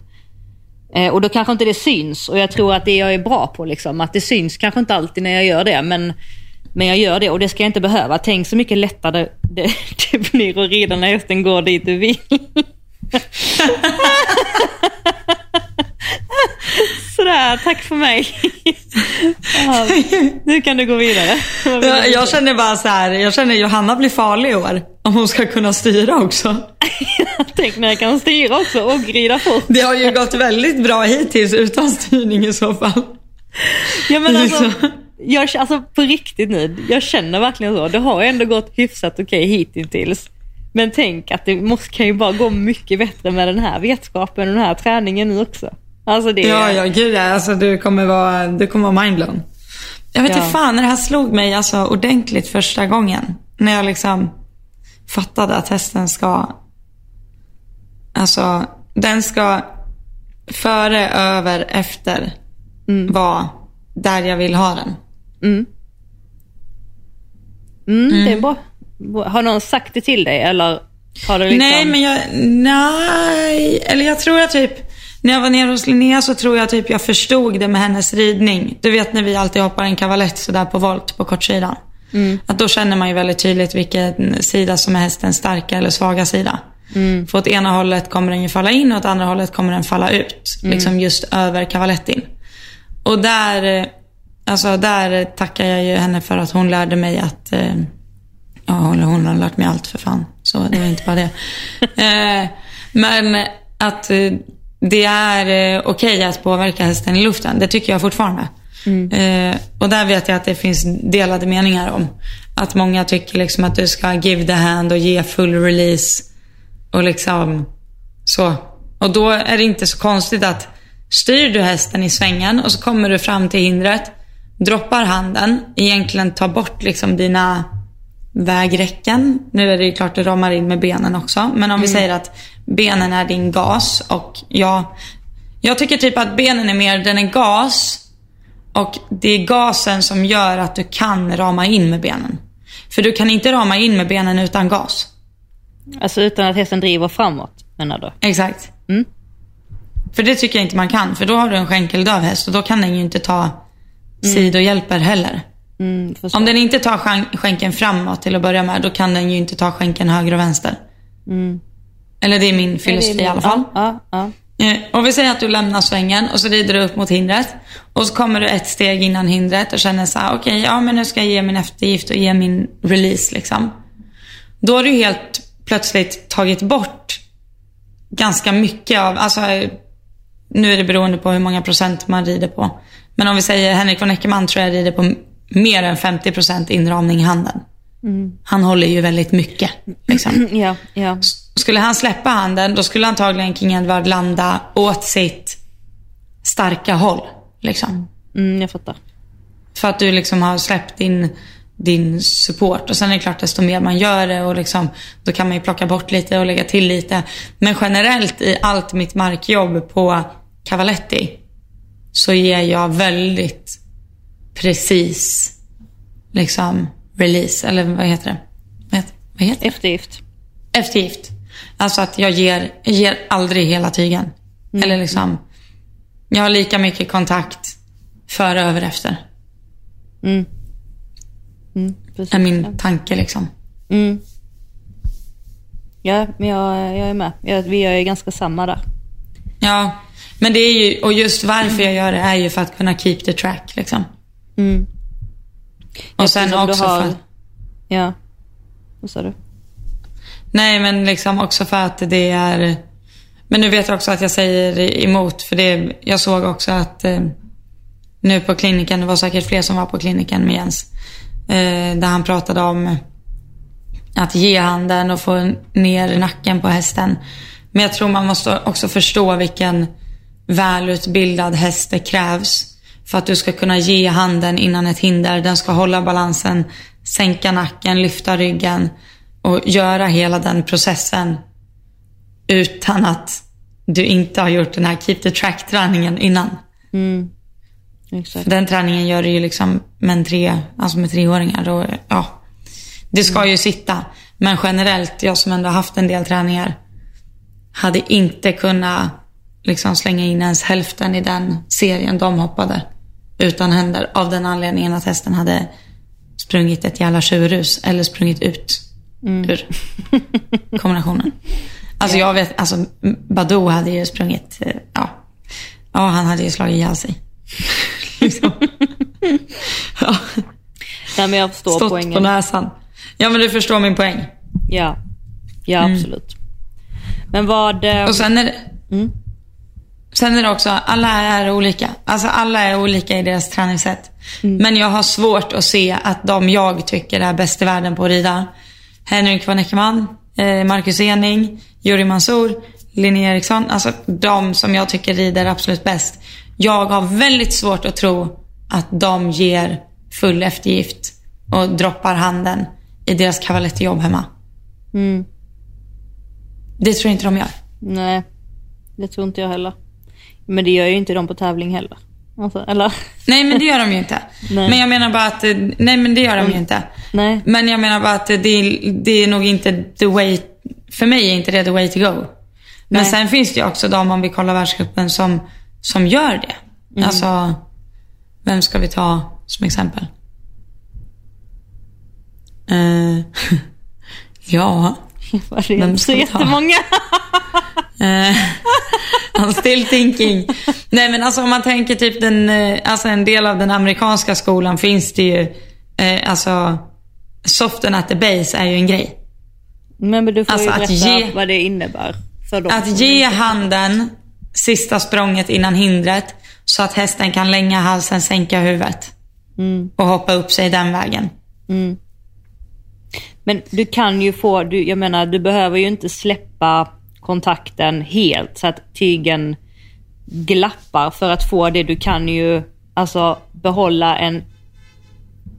S1: Eh, och då kanske inte det syns och jag tror att det jag är bra på, liksom, att det syns kanske inte alltid när jag gör det men, men jag gör det och det ska jag inte behöva. Tänk så mycket lättare (laughs) det, det blir att rida när hästen går dit du vill. (laughs) (laughs) Sådär, tack för mig. Nu kan du gå vidare.
S2: Jag, känner bara så här, jag känner Johanna blir farlig i år. Om hon ska kunna styra också. (laughs)
S1: Tänk när jag kan styra också och rida fort.
S2: Det har ju gått väldigt bra hittills utan styrning i så fall.
S1: Ja, men alltså, jag, alltså på riktigt nu, jag känner verkligen så. Det har ändå gått hyfsat okej hittills. Men tänk att det måste, kan ju bara gå mycket bättre med den här vetskapen och den här träningen nu också. Alltså det,
S2: Ja, ja, gud. Alltså, du kommer vara, du kommer vara mindblown. Jag vet inte
S1: Ja.
S2: fan när det här slog mig alltså, ordentligt första gången. När jag liksom fattade att hästen ska... Alltså, den ska före, över, efter vara där jag vill ha den.
S1: mm, det är bra. Har någon sagt det till dig eller har du liksom...
S2: Nej, men jag... Nej, eller jag tror jag typ... När jag var nere hos Linnea så tror jag typ jag förstod det med hennes ridning. Du vet när vi alltid hoppar en kavalett sådär på volt på kortsidan. Att då känner man ju väldigt tydligt vilken sida som är hästens starka eller svaga sida. För åt ena hållet kommer den ju falla in och åt andra hållet kommer den falla ut. Liksom just över kavalettin. Och där, eh, alltså där tackar jag ju henne för att hon lärde mig att eh, Ja, hon hon har lärt mig allt för fan. Så det var inte bara det. (laughs) eh, men att eh, det är eh, okej att påverka hästen i luften. Det tycker jag fortfarande. Eh, och där vet jag att det finns delade meningar om. Att många tycker liksom att du ska give the hand och ge full release. Och liksom så. Och då är det inte så konstigt att styr du hästen i svängen och så kommer du fram till hindret, droppar handen, egentligen tar bort liksom dina vägräcken. Nu är det ju klart du ramar in med benen också. Men om vi säger att benen är din gas och jag, jag tycker typ att benen är mer, den är gas och det är gasen som gör att du kan rama in med benen. För du kan inte rama in med benen utan gas.
S1: Alltså utan att hästen driver framåt menar du?
S2: Exakt.
S1: Mm.
S2: För det tycker jag inte man kan. För då har du en skänkeldöv häst och då kan den ju inte ta sidohjälper heller.
S1: Mm.
S2: Om den inte tar skän- skänken framåt till att börja med, då kan den ju inte ta skänken höger och vänster. Eller det är min filosofi i alla fall.
S1: Ja, ja,
S2: Eh, Och vi säger att du lämnar svängen och så rider du upp mot hindret. Och så kommer du ett steg innan hindret och känner så här, okej, ja men nu ska jag ge min eftergift och ge min release liksom. Då har du helt plötsligt tagit bort ganska mycket av, alltså nu är det beroende på hur många procent man rider på. Men om vi säger Henrik von Eckermann tror jag rider på mer än 50% inramning i handen. Han håller ju väldigt mycket. Liksom. (clears throat)
S1: ja. ja.
S2: Skulle han släppa handen, då skulle antagligen King Edward landa åt sitt starka håll. Liksom.
S1: Mm, jag fattar.
S2: För att du liksom har släppt din, din support. Och sen är det klart, desto mer man gör det, och liksom, då kan man ju plocka bort lite och lägga till lite. Men generellt i allt mitt markjobb på Cavaletti så ger jag väldigt precis liksom release, eller vad heter det? Vad heter, vad heter det?
S1: Eftergift.
S2: Eftergift. Alltså att jag ger, jag ger aldrig hela tygen. Eller liksom, jag har lika mycket kontakt före, över, efter.
S1: Precis.
S2: Är min tanke liksom.
S1: Mm. Ja, men jag, jag är med. Jag, vi är ju ganska samma där.
S2: Ja, men det är ju, och just varför jag gör det är ju för att kunna keep the track liksom.
S1: Mm.
S2: Och sen också
S1: har-
S2: för,
S1: Ja. Vad sa du?
S2: Nej men liksom också för att det är, men nu vet jag också att jag säger emot för det, jag såg också att eh, nu på kliniken, det var säkert fler som var på kliniken med Jens, eh, där han pratade om att ge handen och få ner nacken på hästen. Men jag tror man måste också förstå vilken välutbildad häst det krävs för att du ska kunna ge handen innan ett hinder. Den ska hålla balansen, sänka nacken, lyfta ryggen och göra hela den processen utan att du inte har gjort den här keep the track-träningen innan. För den träningen gör du ju liksom med, en tre, alltså med treåringar. Och, ja, det ska ju sitta. Men generellt, jag som ändå haft en del träningar, hade inte kunnat liksom slänga in ens hälften i den serien de hoppade. Utan händer. Av den anledningen att hästen hade sprungit ett jävla tjurrus. Eller sprungit ut ur kombinationen. Alltså jag vet, alltså Badou hade ju sprungit, eh, ja. Ja, han hade ju slagit ihjäl sig. (laughs) liksom. ja.
S1: Nej, men jag förstår
S2: Stått
S1: poängen.
S2: på näsan. Ja, men du förstår min poäng.
S1: Ja, ja absolut. Men vad... eh,
S2: Och sen är det, sen är det också, alla är olika. Alltså alla är olika i deras träningssätt. Men jag har svårt att se att de jag tycker är bäst i världen på att rida, Henrik von Eckermann, eh, Marcus Ening, Juri Mansour, Linnea Eriksson, alltså de som jag tycker rider absolut bäst. Jag har väldigt svårt att tro att de ger full eftergift och droppar handen i deras cavaletti-jobb hemma.
S1: Mm.
S2: Det tror jag inte de gör.
S1: Nej, det tror inte jag heller. Men det gör ju inte de på tävling heller. Alltså, eller?
S2: Nej men det gör de ju inte. (laughs)
S1: Nej.
S2: Men jag menar bara att, eh, nej men det gör de ju inte.
S1: Nej.
S2: Men jag menar bara att det, det är nog inte the way, för mig är inte det the way to go. Men
S1: Nej.
S2: sen finns det ju också de, om vi kollar världscupen, som, som gör det.
S1: Mm.
S2: Alltså, vem ska vi ta som exempel? Eh, (laughs) ja, Vem ska vi ta?
S1: jättemånga.
S2: Eh, (laughs) I'm still thinking. Nej men alltså om man tänker typ den, eh, alltså en del av den amerikanska skolan finns det ju, eh, alltså soften at the base är ju en grej.
S1: Men, men du får
S2: Alltså,
S1: ju berätta
S2: ge-
S1: vad det innebär. För dem
S2: Att ge handen sista språnget innan hindret så att hästen kan länga halsen, sänka huvudet och hoppa upp sig den vägen.
S1: Men du kan ju få, du, jag menar du behöver ju inte släppa kontakten helt så att tygen glappar för att få det. Du kan ju alltså behålla en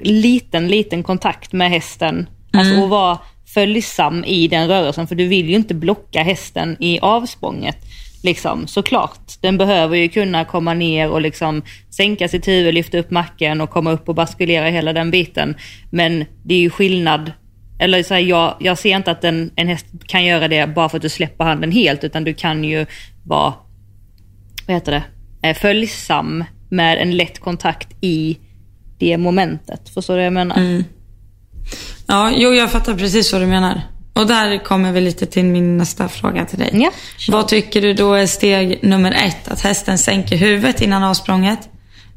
S1: liten, liten kontakt med hästen. Alltså och vara följsam i den rörelsen för du vill ju inte blocka hästen i avsprånget. Liksom, såklart. Den behöver ju kunna komma ner och liksom sänka sitt huvud, lyfta upp macken och komma upp och baskulera hela den biten. Men det är ju skillnad. Eller så här, jag, jag ser inte att en, en häst kan göra det bara för att du släpper handen helt utan du kan ju vara vad heter det, eh, följsam med en lätt kontakt i det momentet. Förstår du vad jag menar?
S2: Ja, jo jag fattar precis vad du menar. Och där kommer vi lite till min nästa fråga till dig.
S1: Ja.
S2: Vad tycker du då är steg nummer ett? Att hästen sänker huvudet innan avsprånget?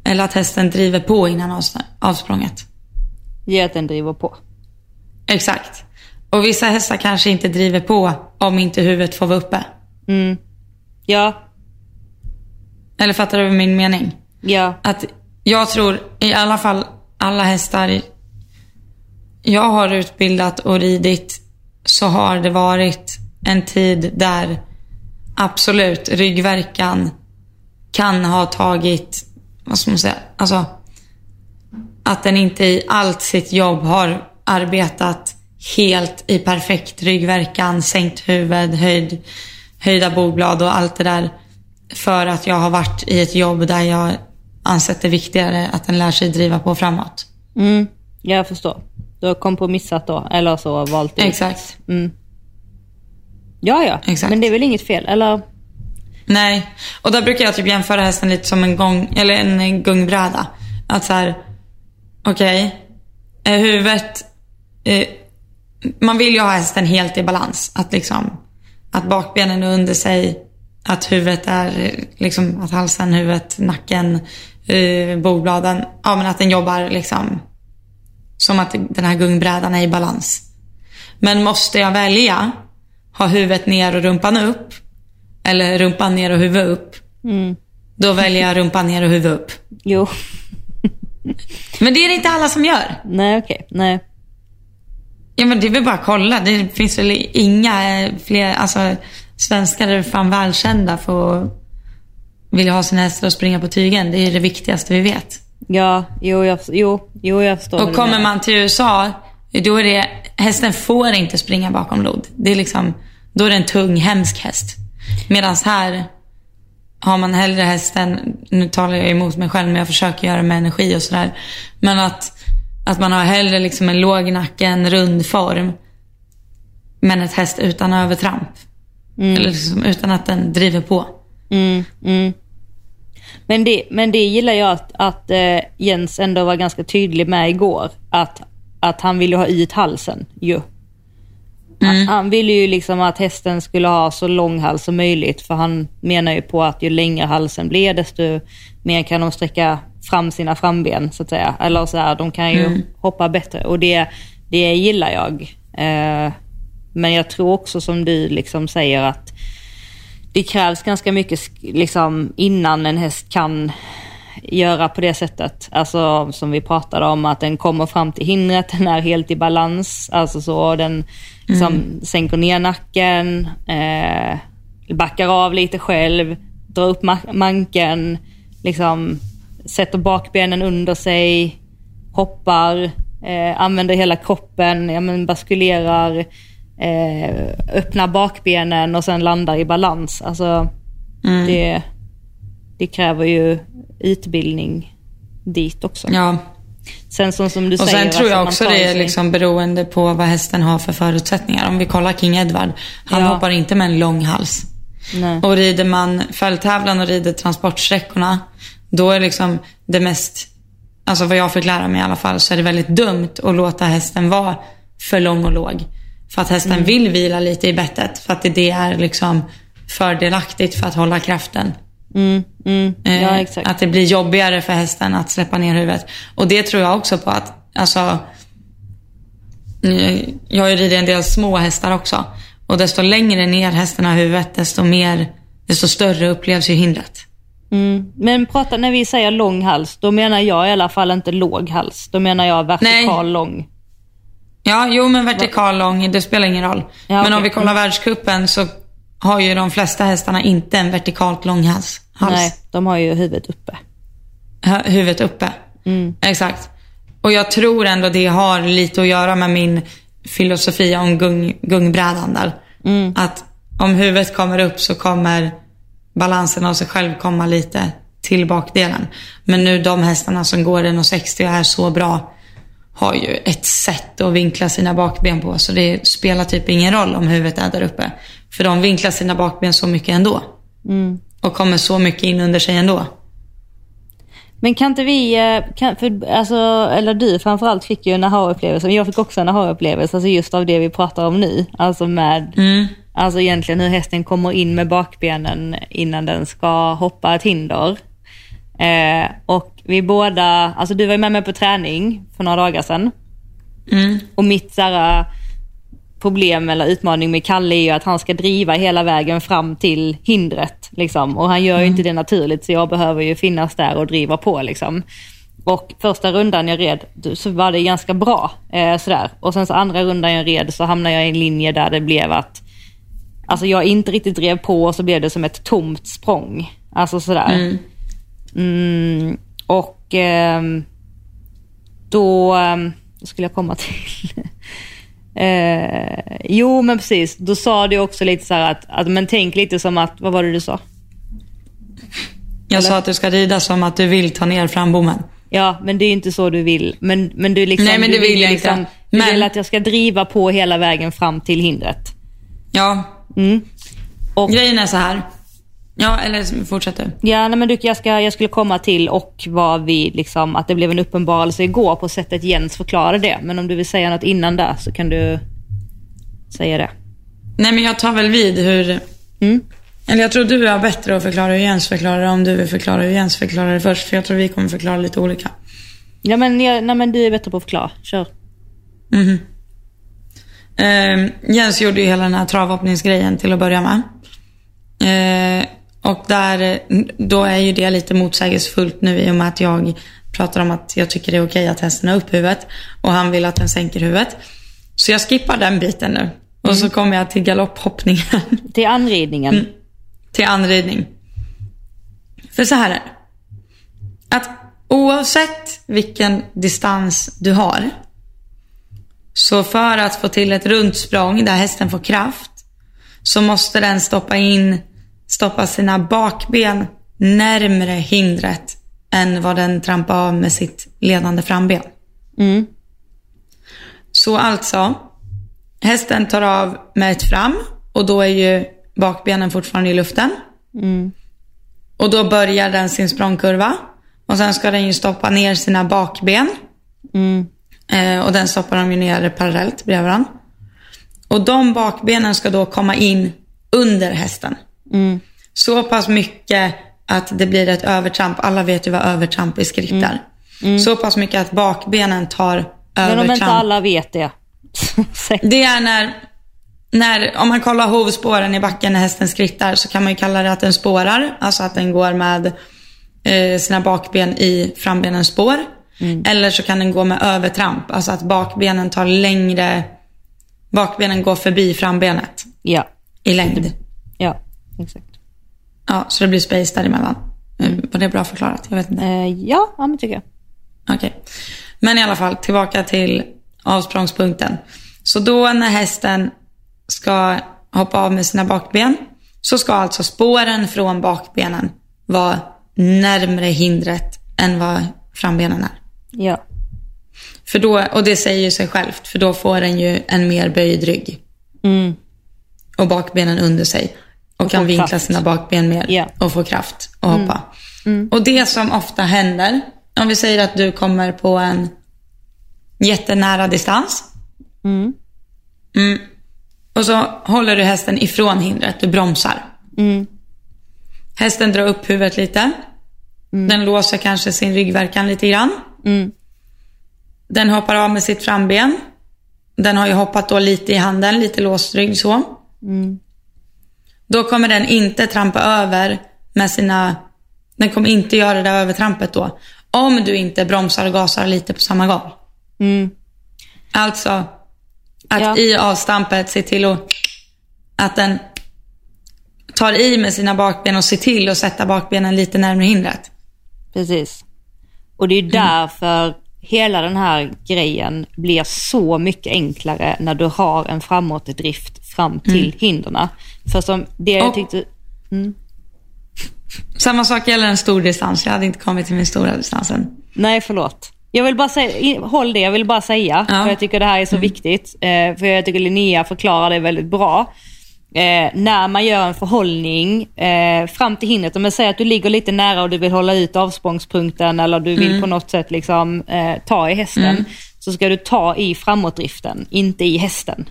S2: Eller att hästen driver på innan avs- avsprånget?
S1: Ge att den driver på.
S2: Exakt. Och vissa hästar kanske inte driver på om inte huvudet får vara uppe.
S1: Ja,
S2: Eller fattar du min mening?
S1: ja,
S2: Att jag tror i alla fall alla hästar jag har utbildat och ridit så har det varit en tid där absolut ryggverkan kan ha tagit, vad ska man säga, alltså att den inte i allt sitt jobb har arbetat helt i perfekt ryggverkan, sänkt huvud, höjd, höjda bogblad och allt det där. För att jag har varit i ett jobb där jag ansett det viktigare att den lär sig driva på framåt.
S1: mm, jag förstår. Du har kompromissat då, eller så valt ut.
S2: Exakt.
S1: Ja, ja,
S2: Exakt.
S1: men det är väl inget fel, eller?
S2: Nej, och där brukar jag typ jämföra hästen lite som en gång, eller en gungbräda. Att så här, okej, är huvudet, eh, man vill ju ha hästen helt i balans. Att liksom, att bakbenen är under sig, att huvudet är, liksom, att halsen, huvudet, nacken, eh, bogbladen, ja men att den jobbar liksom som att den här gungbrädan är i balans. Men måste jag välja, ha huvudet ner och rumpan upp, eller rumpan ner och huvud upp, då väljer jag rumpan ner och huvud upp.
S1: Jo.
S2: Men det är det inte alla som gör.
S1: Nej, okej. Nej.
S2: Ja men det är väl bara att kolla. Det finns väl inga eh, fler, alltså svenskar är fan välkända för att vilja ha sina hästar och springa på tygen. Det är det viktigaste vi vet.
S1: Ja, jo, jag, jo, jo, jag förstår.
S2: Och kommer man till USA, då är det, hästen får inte springa bakom lod. Det är liksom, då är det en tung, hemsk häst. Medan här har man hellre hästen, nu talar jag emot mig själv men jag försöker göra det med energi och sådär. Men att, att man har hellre liksom en låg nacke, en rund form. Men ett häst utan övertramp. Eller liksom utan att den driver på.
S1: Mm, mm. Men, det, men det gillar jag att, att eh, Jens ändå var ganska tydlig med igår. Att, att han ville ha ut halsen ju. Han, han ville ju liksom att hästen skulle ha så lång hals som möjligt. För han menar ju på att ju längre halsen blir desto mer kan de sträcka fram sina framben så att säga. Eller så här, de kan ju hoppa bättre och det, det gillar jag. Eh, men jag tror också som du liksom säger att det krävs ganska mycket liksom, innan en häst kan göra på det sättet. Alltså som vi pratade om, att den kommer fram till hindret, den är helt i balans. Alltså så den liksom, sänker ner nacken, eh, backar av lite själv, drar upp ma- manken, liksom, sätter bakbenen under sig, hoppar, eh, använder hela kroppen, ja, men baskulerar, eh, öppnar bakbenen och sen landar i balans. Alltså, det, det kräver ju utbildning dit också.
S2: Ja.
S1: Sen som, som du
S2: Och
S1: säger.
S2: sen tror jag
S1: alltså,
S2: också det är
S1: sig-
S2: liksom beroende på vad hästen har för förutsättningar. Om vi kollar King Edward. Han
S1: Ja.
S2: hoppar inte med en lång hals.
S1: Nej.
S2: Och rider man fälttävlan och rider transportsträckorna, då är liksom det mest, alltså vad jag fick lära mig i alla fall, så är det väldigt dumt att låta hästen vara för lång och låg. För att hästen vill vila lite i bettet, för att det är liksom fördelaktigt för att hålla kraften.
S1: Mm, mm,
S2: Eh,
S1: ja, exakt.
S2: Att det blir jobbigare för hästen att släppa ner huvudet. Och det tror jag också på att, alltså, eh, jag har ju ridit en del små hästar också. Och desto längre ner hästen har huvudet, desto mer, desto större upplevs ju hindret.
S1: Mm. Men prata, när vi säger lång hals, då menar jag i alla fall inte låg hals. Då menar jag vertikal
S2: Nej.
S1: lång.
S2: Ja, jo men vertikal lång, det spelar ingen roll.
S1: Ja,
S2: men
S1: okej.
S2: om vi kollar världscupen så har ju de flesta hästarna inte en vertikalt lång hals. hals.
S1: Nej, de har ju huvudet uppe.
S2: Hu- huvudet uppe. Exakt. Och jag tror ändå det har lite att göra med min filosofi om gung, gungbrädan där. Att om huvudet kommer upp så kommer balansen av sig själv komma lite till bakdelen. Men nu de hästarna som går 1,60 och är så bra har ju ett sätt att vinkla sina bakben på. Så det spelar typ ingen roll om huvudet är där uppe. För de vinklar sina bakben så mycket ändå. Och kommer så mycket in under sig ändå.
S1: Men kan inte vi, eh, kan, för, alltså, eller du framförallt fick ju en aha-upplevelse, men jag fick också en aha-upplevelse, alltså just av det vi pratar om nu. Alltså med, alltså egentligen hur hästen kommer in med bakbenen innan den ska hoppa ett hinder. Eh, och vi båda, alltså du var ju med mig på träning för några dagar sedan. Och mitt så här, problem eller utmaning med Kalle är ju att han ska driva hela vägen fram till hindret. Liksom. Och han gör ju inte det naturligt så jag behöver ju finnas där och driva på. Liksom. Och första rundan jag red så var det ganska bra. Eh, sådär. Och sen så andra rundan jag red så hamnade jag i en linje där det blev att Alltså jag inte riktigt drev på och så blev det som ett tomt språng. Alltså sådär. Mm, och ehm, då, ehm, vad skulle jag komma (laughs) till? eh, jo men precis, då sa du också lite så här att, att, men tänk lite som att, vad var det du sa?
S2: Jag sa att du ska rida som att du vill ta ner frambommen.
S1: Ja, men det är inte så du vill. Men, men du liksom,
S2: Nej, men
S1: du
S2: det vill
S1: ju
S2: jag
S1: liksom,
S2: inte.
S1: Du
S2: Men-
S1: vill att jag ska driva på hela vägen fram till hindret.
S2: Ja,
S1: Och,
S2: grejen är så här. Ja, eller fortsätt du.
S1: ja, nej, men du, jag, ska, jag skulle komma till och vad vi liksom, att det blev en uppenbarelse igår på sättet Jens förklarade det. Men om du vill säga något innan där så kan du säga det.
S2: Nej, men jag tar väl vid hur...
S1: Mm.
S2: Eller jag tror du är bättre att förklara hur Jens förklarar det om du vill förklara hur Jens förklarar det först. För jag tror vi kommer förklara lite olika.
S1: Ja, men, jag, nej, men du är bättre på att förklara. Kör.
S2: Eh, Jens gjorde ju hela den här travhoppningsgrejen till att börja med. Eh, och där, då är ju det lite motsägelsefullt nu i och med att jag pratar om att jag tycker det är okej att hästen har upp huvudet och han vill att den sänker huvudet. Så jag skippar den biten nu. Och så kommer jag till galopphoppningen. (laughs)
S1: Till anridningen.
S2: till anridning. För så här är det. Att oavsett vilken distans du har. Så för att få till ett runt språng där hästen får kraft. Så måste den stoppa in stoppa sina bakben närmre hindret än vad den trampar av med sitt ledande framben.
S1: Mm.
S2: Så alltså, hästen tar av med ett fram och då är ju bakbenen fortfarande i luften.
S1: Mm.
S2: Och då börjar den sin språngkurva. Och sen ska den ju stoppa ner sina bakben.
S1: Mm.
S2: Eh, och den stoppar de ju ner parallellt bredvid varandra. Och de bakbenen ska då komma in under hästen.
S1: Mm.
S2: Så pass mycket att det blir ett övertramp. Alla vet ju vad övertramp i skritt är. Så pass mycket att bakbenen tar
S1: Mm. Men om
S2: övertramp.
S1: inte alla vet det. (laughs)
S2: Det är när, när, om man kollar hovspåren i backen när hästen skrittar så kan man ju kalla det att den spårar. Alltså att den går med eh, sina bakben i frambenens spår. Eller så kan den gå med övertramp. Alltså att bakbenen tar längre, bakbenen går förbi frambenet
S1: ja,
S2: i längd.
S1: ja, exakt.
S2: Ja, så det blir space däremellan. Mm. Var det bra förklarat? Jag vet inte.
S1: Eh, ja, ja, men tycker jag.
S2: Okej. Men i alla fall, tillbaka till avsprångspunkten. Så då när hästen ska hoppa av med sina bakben så ska alltså spåren från bakbenen vara närmre hindret än vad frambenen är.
S1: Ja,
S2: För då, och det säger ju sig självt, för då får den ju en mer böjd rygg
S1: mm.
S2: och bakbenen under sig. Och, kan
S1: får
S2: vinkla
S1: kraft.
S2: sina bakben mer
S1: Ja.
S2: och få kraft att hoppa. Och det som ofta händer, om vi säger att du kommer på en jättenära distans.
S1: Mm.
S2: Mm. Och så håller du hästen ifrån hindret, du bromsar.
S1: Mm.
S2: Hästen drar upp huvudet lite. Den låser kanske sin ryggverkan lite grann.
S1: Mm.
S2: Den hoppar av med sitt framben. Den har ju hoppat då lite i handen, lite låst rygg så.
S1: Mm.
S2: Då kommer den inte trampa över med sina... Den kommer inte göra det där övertrampet då. Om du inte bromsar och gasar lite på samma gång.
S1: Mm.
S2: Alltså, att
S1: Ja.
S2: i avstampet se till att, att den tar i med sina bakben och ser till att sätta bakbenen lite närmare hindret.
S1: Precis. Och det är ju därför hela den här grejen blir så mycket enklare när du har en framåtdrift fram till hindren. För som det jag tyckte...
S2: Samma sak gäller en stor distans. Jag hade inte kommit till min stora distansen.
S1: Nej, förlåt. Jag vill bara säga, håll det, jag vill bara säga.
S2: Ja.
S1: För jag tycker det här är så viktigt. Eh, för jag tycker Linnea förklarar det väldigt bra. Eh, när man gör en förhållning eh, fram till hindret, om jag säger att du ligger lite nära och du vill hålla ut avsprångspunkten eller du vill på något sätt liksom, eh, ta i hästen. Så ska du ta i framåtdriften, inte i hästen.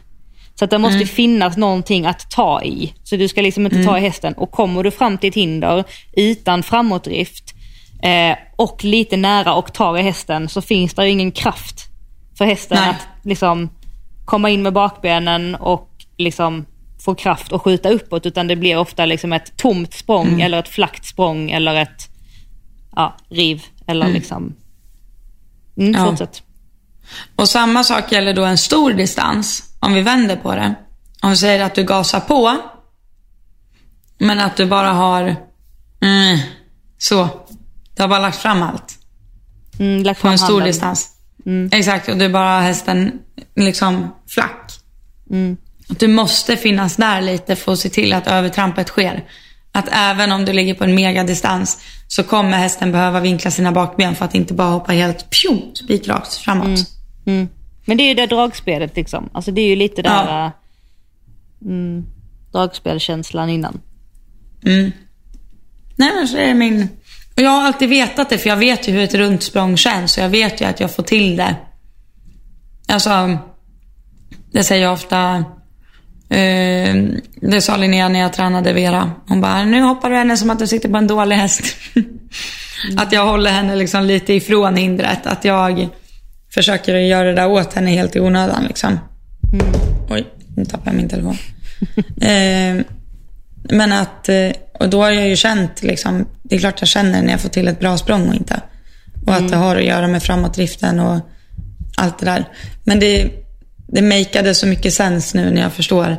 S1: Så att det måste finnas någonting att ta i. Så du ska liksom inte ta i hästen. Och kommer du fram till ett hinder utan framåtdrift eh, och lite nära och tar i hästen så finns det ingen kraft för hästen
S2: Nej.
S1: att liksom komma in med bakbenen och liksom få kraft och skjuta uppåt. Utan det blir ofta liksom ett tomt språng eller ett flackt språng eller ett ja, riv. Eller liksom... Mm,
S2: Ja.
S1: Fortsätt.
S2: Och samma sak gäller då en stor distans. Om vi vänder på det. Om vi säger att du gasar på. Men att du bara har... Mm, så. Du har bara lagt fram allt.
S1: Mm, lagt
S2: På
S1: fram
S2: en stor
S1: handen.
S2: distans. Exakt, och du bara har hästen liksom flack.
S1: Mm.
S2: Du måste finnas där lite för att se till att övertrampet sker. Att även om du ligger på en megadistans så kommer hästen behöva vinkla sina bakben för att inte bara hoppa helt pju, spikrakt framåt.
S1: Mm. Men det är ju det dragspelet liksom. Alltså det är ju lite där
S2: Ja.
S1: äh, mm, dragspelkänslan innan.
S2: Mm. Nej men så är det min... Och jag har alltid vetat det för jag vet ju hur ett runt språng känns så jag vet ju att jag får till det. Alltså, det säger jag ofta. Eh, det sa Linnea när jag tränade Vera. Hon bara, nu hoppar du henne som att du sitter på en dålig häst. (laughs) Att jag håller henne liksom lite ifrån hindret. Att jag försöker att göra det där åt henne helt i onödan. Liksom. Oj, nu tappade jag min telefon. (laughs) eh, men att, eh, och då har jag ju känt, liksom, det är klart jag känner när jag får till ett bra språng och inte. Och att det har att göra med framåtdriften och allt det där. Men det, det makeade så mycket sens nu när jag förstår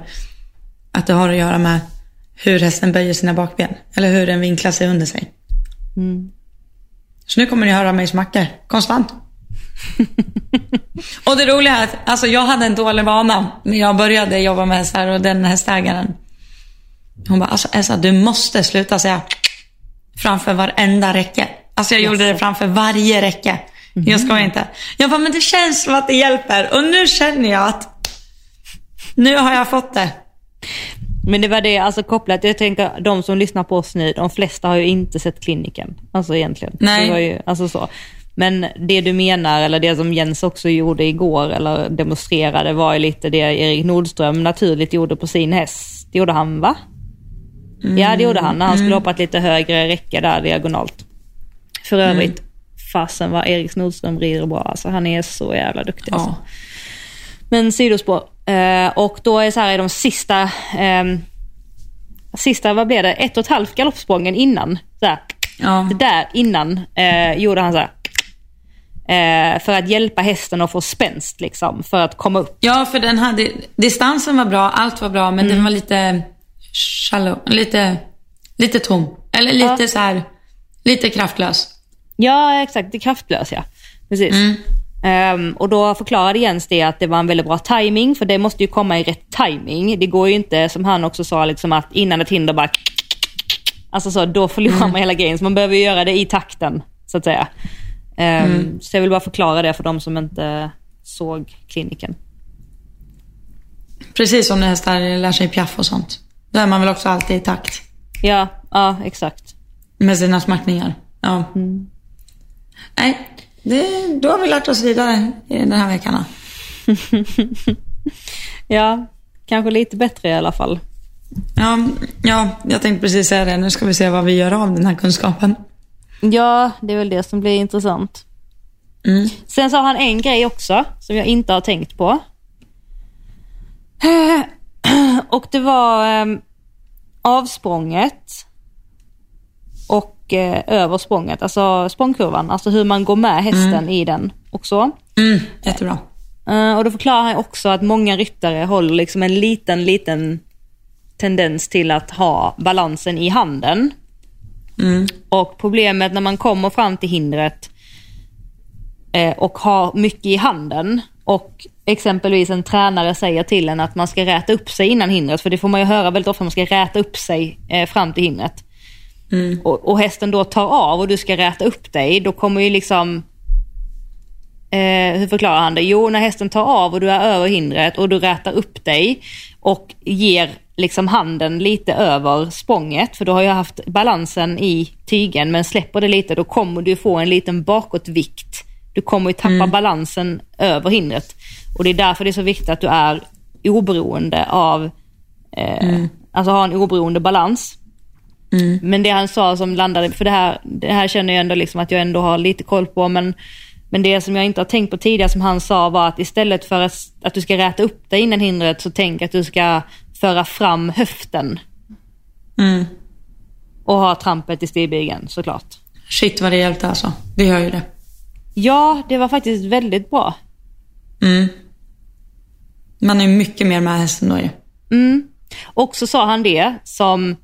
S2: att det har att göra med hur hästen böjer sina bakben. Eller hur den vinklar sig under sig. Så nu kommer ni höra mig smacka konstant. och det roliga är att alltså, jag hade en dålig vana när jag började jobba med hästar och den hästägaren. Hon bara, alltså Elsa du måste sluta säga framför varenda räcke. Alltså jag gjorde det framför varje räcke. Jag ska inte. Jag bara, men det känns som att det hjälper. Och nu känner jag att nu har jag fått det.
S1: Men det var det, alltså kopplat, jag tänker de som lyssnar på oss nu, de flesta har ju inte sett kliniken. Alltså egentligen.
S2: Nej.
S1: Det var ju, alltså så. Men det du menar, eller det som Jens också gjorde igår, eller demonstrerade, var ju lite det Erik Nordström naturligt gjorde på sin häst. Det gjorde han va? Ja det gjorde han, när han skulle hoppa ett lite högre räcke där diagonalt. För övrigt, fasen vad Erik Nordström rider bra alltså. Han är så jävla duktig alltså.
S2: Ja.
S1: Men sidospår. Eh, och då är så här i de sista, ehm, sista, vad blev det, ett och ett halvt galoppsprången innan. Så här,
S2: Ja.
S1: Det där innan eh, gjorde han så här. Eh, för att hjälpa hästen att få spänst liksom, för att komma upp.
S2: ja, för den hade, distansen var bra, allt var bra, men den var lite shallow, lite, lite tom. Eller lite
S1: Ja.
S2: så här, lite kraftlös.
S1: Ja, exakt. Det är kraftlös ja. Precis. Ehm, och då förklarade Jens det att det var en väldigt bra timing för det måste ju komma i rätt timing. Det går ju inte, som han också sa, liksom att innan ett hinder bara... Alltså så, då förlorar man hela grejen. Så man behöver ju göra det i takten, så att säga. Ehm, Så jag vill bara förklara det för de som inte såg kliniken.
S2: Precis som när hästar lär sig piaff och sånt. Då är man väl också alltid i takt
S1: Ja, ja exakt.
S2: med sina smackningar. Ja. Nej, det, då har vi lärt oss vidare i den här veckan. (laughs)
S1: Ja, kanske lite bättre i alla fall.
S2: Ja, ja, jag tänkte precis säga det. Nu ska vi se vad vi gör av den här kunskapen.
S1: Ja, det är väl det som blir intressant.
S2: Mm.
S1: Sen sa han en grej också som jag inte har tänkt på. (clears throat) Och det var eh, avsprånget och eh, över språnget, alltså språngkurvan, alltså hur man går med hästen i den och så.
S2: Mm, jättebra.
S1: Eh, och då förklarar han också att många ryttare håller liksom en liten, liten tendens till att ha balansen i handen.
S2: Mm.
S1: Och problemet när man kommer fram till hindret eh, och har mycket i handen och exempelvis en tränare säger till en att man ska räta upp sig innan hindret, för det får man ju höra väldigt ofta, man ska räta upp sig eh, fram till hindret. Och, och hästen då tar av och du ska räta upp dig, då kommer ju liksom Eh, hur förklarar han det? Jo, när hästen tar av och du är över hindret och du rätar upp dig och ger liksom handen lite över språnget, för du har ju haft balansen i tygen, men släpper det lite då kommer du få en liten bakåtvikt. Du kommer ju tappa balansen över hindret. Och det är därför det är så viktigt att du är oberoende av, eh, alltså ha en oberoende balans. Men det han sa som landade, för det här, det här känner jag ändå liksom att jag ändå har lite koll på, men, men det som jag inte har tänkt på tidigare som han sa var att istället för att, att du ska räta upp dig innan hindret så tänk att du ska föra fram höften
S2: Mm.
S1: och ha trampet i stigbygeln såklart.
S2: Shit vad det hjälpte alltså. Det gör ju det.
S1: Ja, det var faktiskt väldigt bra.
S2: Mm. Man är mycket mer med hästen då ju.
S1: Mm. Och så sa han det som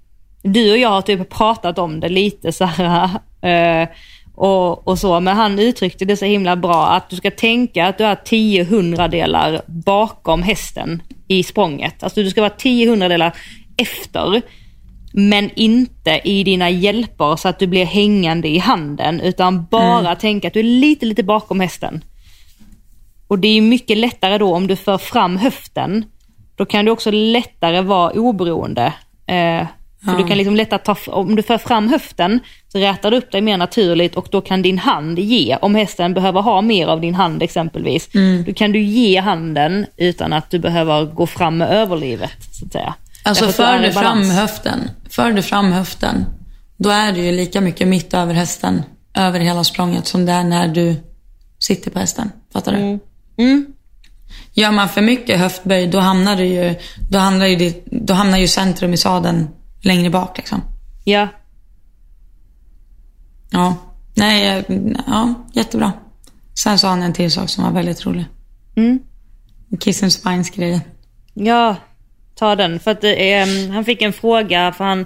S1: du och jag har typ pratat om det lite så här. (laughs) eh, och, och så, men han uttryckte det så himla bra att du ska tänka att du är 10 hundradelar bakom hästen i språnget. Alltså du ska vara 10 hundradelar efter, men inte i dina hjälper så att du blir hängande i handen, utan bara tänka att du är lite, lite bakom hästen. Och det är mycket lättare då om du för fram höften. Då kan du också lättare vara oberoende. Eh, för
S2: Ja.
S1: du kan liksom lättare ta, om du för fram höften så rätar du upp dig mer naturligt och då kan din hand ge, om hästen behöver ha mer av din hand exempelvis, då kan du ge handen utan att du behöver gå fram med överlivet så att säga.
S2: Alltså
S1: Därför
S2: för du fram höften, för du fram höften, då är du ju lika mycket mitt över hästen, över hela språnget, som det är när du sitter på hästen. Fattar du?
S1: Mm.
S2: Gör man för mycket höftböj, då hamnar, du ju, då hamnar, ju, då hamnar ju centrum i sadeln längre bak. Liksom.
S1: Ja,
S2: Ja. Nej, eh, ja, jättebra. Sen sa han en till sak som var väldigt rolig.
S1: Mm.
S2: Kiss and spines grejen.
S1: Ja, ta den. För att är, han fick en fråga, för han,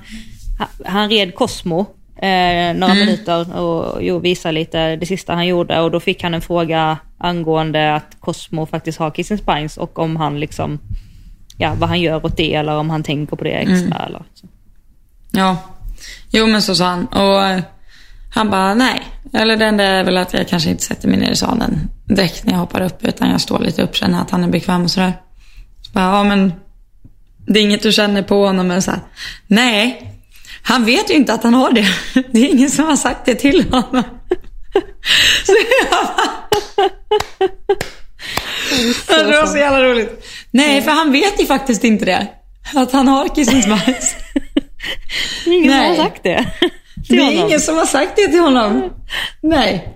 S1: han, red Cosmo eh, några minuter och jo, visade lite det sista han gjorde. Och då fick han en fråga angående att Cosmo faktiskt har Kiss and Spines och om han liksom, ja vad han gör åt det eller om han tänker på det extra eller så.
S2: Ja. Jo, men så sa han. Och eh, han bara, nej. Eller det enda är väl att jag kanske inte sätter mig ner i salen direkt när jag hoppar upp, utan jag står lite upp, känner att han är bekväm och sådär. Så bara, ja men det är inget du känner på honom, men så här, nej. Han vet ju inte att han har det. (laughs) Det är ingen som har sagt det till honom. (laughs) Så jag bara... Det var så jävla roligt. Nej, för han vet ju faktiskt inte det. Att han har kissing bajs. (laughs)
S1: Det är ingen som
S2: Nej.
S1: har sagt det
S2: Det
S1: till
S2: är
S1: honom.
S2: ingen som har sagt det till honom. Nej,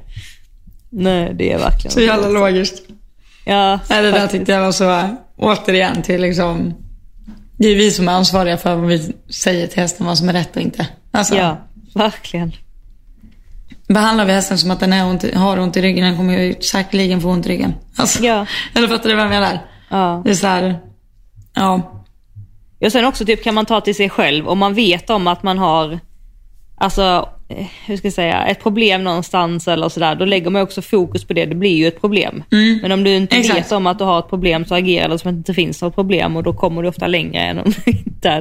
S1: Nej, det är verkligen
S2: så jävla logiskt.
S1: Ja,
S2: Nej, det där tyckte jag var så, återigen till liksom, det är vi som är ansvariga för vad vi säger till hästen, vad som är rätt och inte. Alltså,
S1: Ja, verkligen.
S2: behandlar vi hästen som att den är ont, har ont i ryggen, den kommer ju säkerligen få ont i ryggen. Alltså,
S1: Ja.
S2: Eller fattar du vad jag menar?
S1: Ja.
S2: Det är så här, ja.
S1: Och sen också typ kan man ta till sig själv om man vet om att man har, alltså, eh, hur ska jag säga, ett problem någonstans eller sådär. Då lägger man också fokus på det, det blir ju ett problem. Men om du inte
S2: Exakt.
S1: vet om att du har ett problem så agerar du som att det inte finns något problem och då kommer du ofta längre än om du (laughs) inte är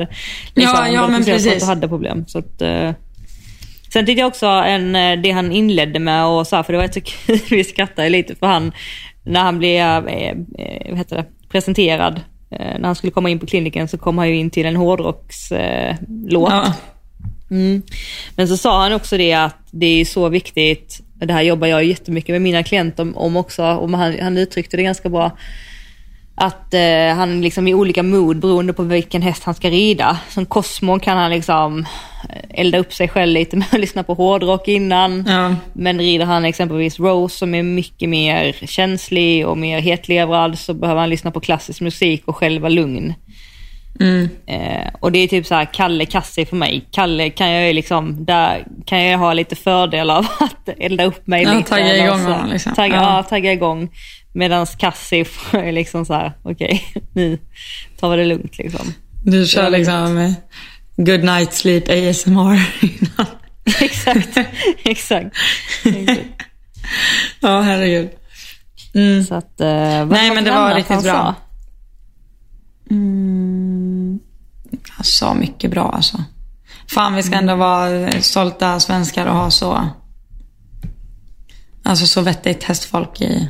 S1: liksom,
S2: Ja, ja, men
S1: på att
S2: precis.
S1: du hade problem. Så att, eh, Sen tyckte jag också en, eh, det han inledde med och så här, för det var rätt så (laughs) kul, vi skrattade lite för han, när han blev eh, eh, vad heter det, presenterad, när han skulle komma in på kliniken så kom han ju in till en hårdrockslåt. Eh,
S2: ja.
S1: Mm. Men så sa han också det att det är så viktigt, det här jobbar jag jättemycket med mina klienter om, om också, och han, han uttryckte det ganska bra, att eh, han liksom i olika mood beroende på vilken häst han ska rida. Som Cosmo kan han liksom eh, elda upp sig själv lite med att (laughs) lyssna på hårdrock innan.
S2: Ja.
S1: Men rider han exempelvis Rose som är mycket mer känslig och mer hetlevrad så behöver han lyssna på klassisk musik och själv vara lugn.
S2: Mm.
S1: Eh, och det är typ så här Kalle Kassi för mig. Kalle kan jag ju liksom, där kan jag ha lite fördel av (laughs) att elda upp mig
S2: Ja,
S1: lite.
S2: tagga igång
S1: så.
S2: honom, liksom.
S1: Tagga,
S2: Ja.
S1: ja. tagga igång. Medan Kassi (laughs) får liksom så här, okej, (laughs) nu tar vi det lugnt liksom.
S2: Du kör liksom eh, good night sleep ASMR innan. (laughs)
S1: exakt, exakt. exakt.
S2: Ja, herregud. Mm.
S1: Så att, eh,
S2: Nej, men det var riktigt bra.
S1: sa?
S2: Han sa mycket bra alltså. Fan, vi ska ändå vara stolta svenskar och ha så... Alltså så vettigt hästfolk i,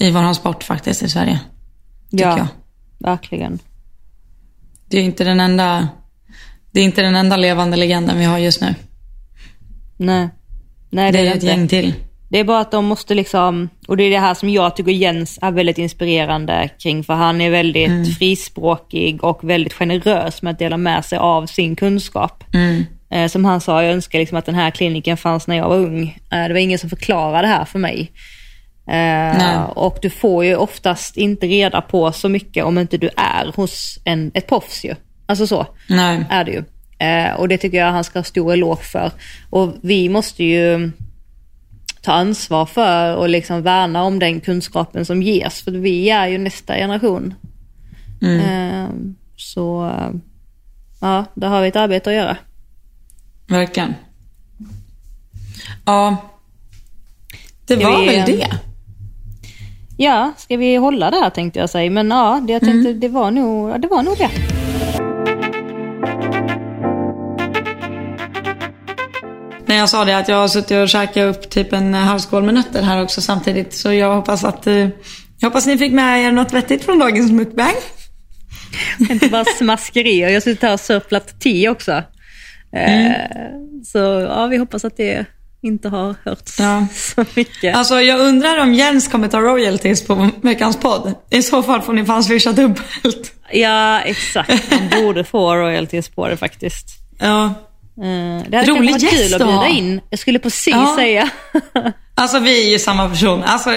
S2: i våran sport faktiskt i Sverige. Tycker
S1: Ja,
S2: jag.
S1: verkligen.
S2: Det är inte den enda... Det är inte den enda levande legenden vi har just nu.
S1: Nej. Nej,
S2: Det
S1: det,
S2: är
S1: är
S2: ett gäng till.
S1: Det är bara att de måste liksom, och det är det här som jag tycker Jens är väldigt inspirerande kring, för han är väldigt
S2: Mm.
S1: frispråkig och väldigt generös med att dela med sig av sin kunskap.
S2: Mm.
S1: Eh, som han sa, jag önskar liksom att den här kliniken fanns när jag var ung. Eh, det var ingen som förklarade det här för mig. Eh, och du får ju oftast inte reda på så mycket om inte du är hos en, ett proffs ju. Alltså så
S2: Nej.
S1: är det ju. Eh, och det tycker jag han ska ha stor eloge för. Och vi måste ju ta ansvar för och liksom värna om den kunskapen som ges. För vi är ju nästa generation. Eh, så eh, ja, där har vi ett arbete att göra.
S2: Verkligen. Ja. Det var väl det.
S1: Ja, ska vi hålla det här tänkte jag säga. Men ja, det, jag tänkte, det, var nog, det var nog det.
S2: När jag sa det att jag har suttit och käkat upp typ en halvskål med nötter här också samtidigt. Så jag hoppas att eh, jag hoppas ni fick med er något vettigt från dagens mukbang.
S1: Inte bara smaskerier. Jag sitter här och sörplat te också. Eh, Så ja, vi hoppas att det inte har hörts
S2: Ja.
S1: så mycket.
S2: Alltså jag undrar om Jens kommer ta royalties på veckans podd. I så fall får ni fan swisha dubbelt.
S1: Ja, exakt. Man borde få royalties på det faktiskt.
S2: Ja.
S1: Eh, Det hade
S2: Rolig
S1: varit kul
S2: gäst
S1: att
S2: att
S1: bjuda in. Jag skulle precis
S2: Ja.
S1: säga.
S2: Alltså vi är ju samma person. Alltså,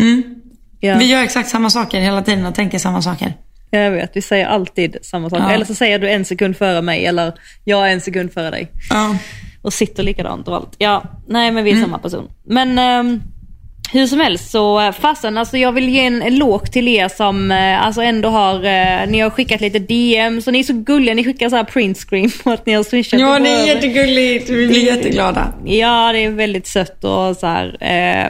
S2: mm.
S1: ja,
S2: Vi gör exakt samma saker hela tiden och tänker samma saker.
S1: Jag vet, vi säger alltid samma sak.
S2: Ja.
S1: Eller så säger du en sekund före mig eller jag en sekund före dig.
S2: Ja.
S1: Och sitter likadant och allt. Ja, nej men vi är
S2: Mm.
S1: samma person. Men ehm, hur som helst så eh, fasen, alltså jag vill ge en eloge till er som eh, alltså ändå har, eh, ni har skickat lite DM, så ni är så gulliga, ni skickar så här print screen på att ni har swishat.
S2: Ja, det är jättegulligt. Vi blir jätteglada.
S1: Ja, det är väldigt sött och så här.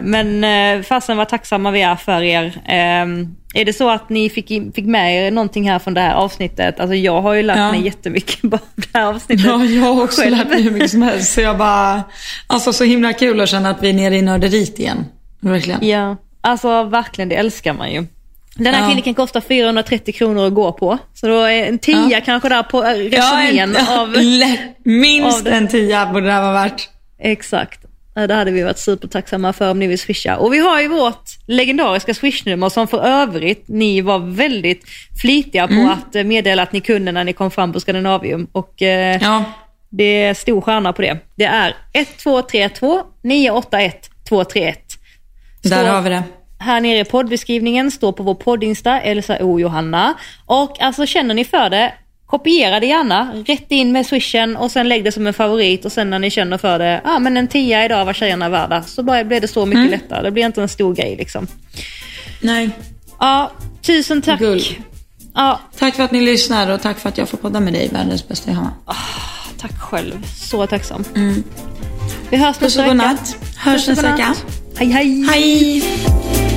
S1: Men fasen vad tacksamma vi är för er. Eh, är det så att ni fick, fick med er någonting här från det här avsnittet? Alltså jag har ju lärt
S2: Ja.
S1: mig jättemycket bara av det här avsnittet.
S2: Ja, jag har också
S1: Själv.
S2: lärt mig hur mycket som helst. Så jag bara, alltså så himla kul att känna att vi är nere i nörderiet igen. Verkligen.
S1: Ja, alltså verkligen det älskar man ju. Den här
S2: Ja.
S1: kliniken kostar 430 kronor att gå på. Så då är en tia
S2: Ja.
S1: kanske där på eh,
S2: Ja,
S1: resumén (laughs)
S2: en,
S1: av...
S2: minst
S1: av
S2: en tia borde det här vara värt.
S1: Exakt. Ja, Det hade vi varit supertacksamma för om ni vill swisha. Och vi har ju vårt legendariska swishnummer som för övrigt ni var väldigt flitiga på
S2: Mm.
S1: att eh, meddela att ni kunde när ni kom fram på Skandinavium. Och eh,
S2: Ja,
S1: det är stor stjärna på det. Det är 1232 981 231.
S2: Där har vi det.
S1: Här nere i poddbeskrivningen står på vår poddinsta Elsa O Johanna. Och alltså känner ni för det, kopiera det gärna, rätt in med swishen och sen lägg det som en favorit och sen när ni känner för det, ja ah, men en tia idag var tjejerna värda. Så bara blir det så mycket
S2: Mm.
S1: lättare, det blir inte en stor grej liksom.
S2: Nej.
S1: Ja, tusen tack.
S2: Gull.
S1: Ja,
S2: Tack för att ni lyssnar och tack för att jag får podda med dig, världens bästa Johanna.
S1: tack själv. Så tacksam. Vi hörs
S2: Puss
S1: nästa
S2: och
S1: vecka.
S2: godnatt. Hörs
S1: Puss och 嘿
S2: 嘿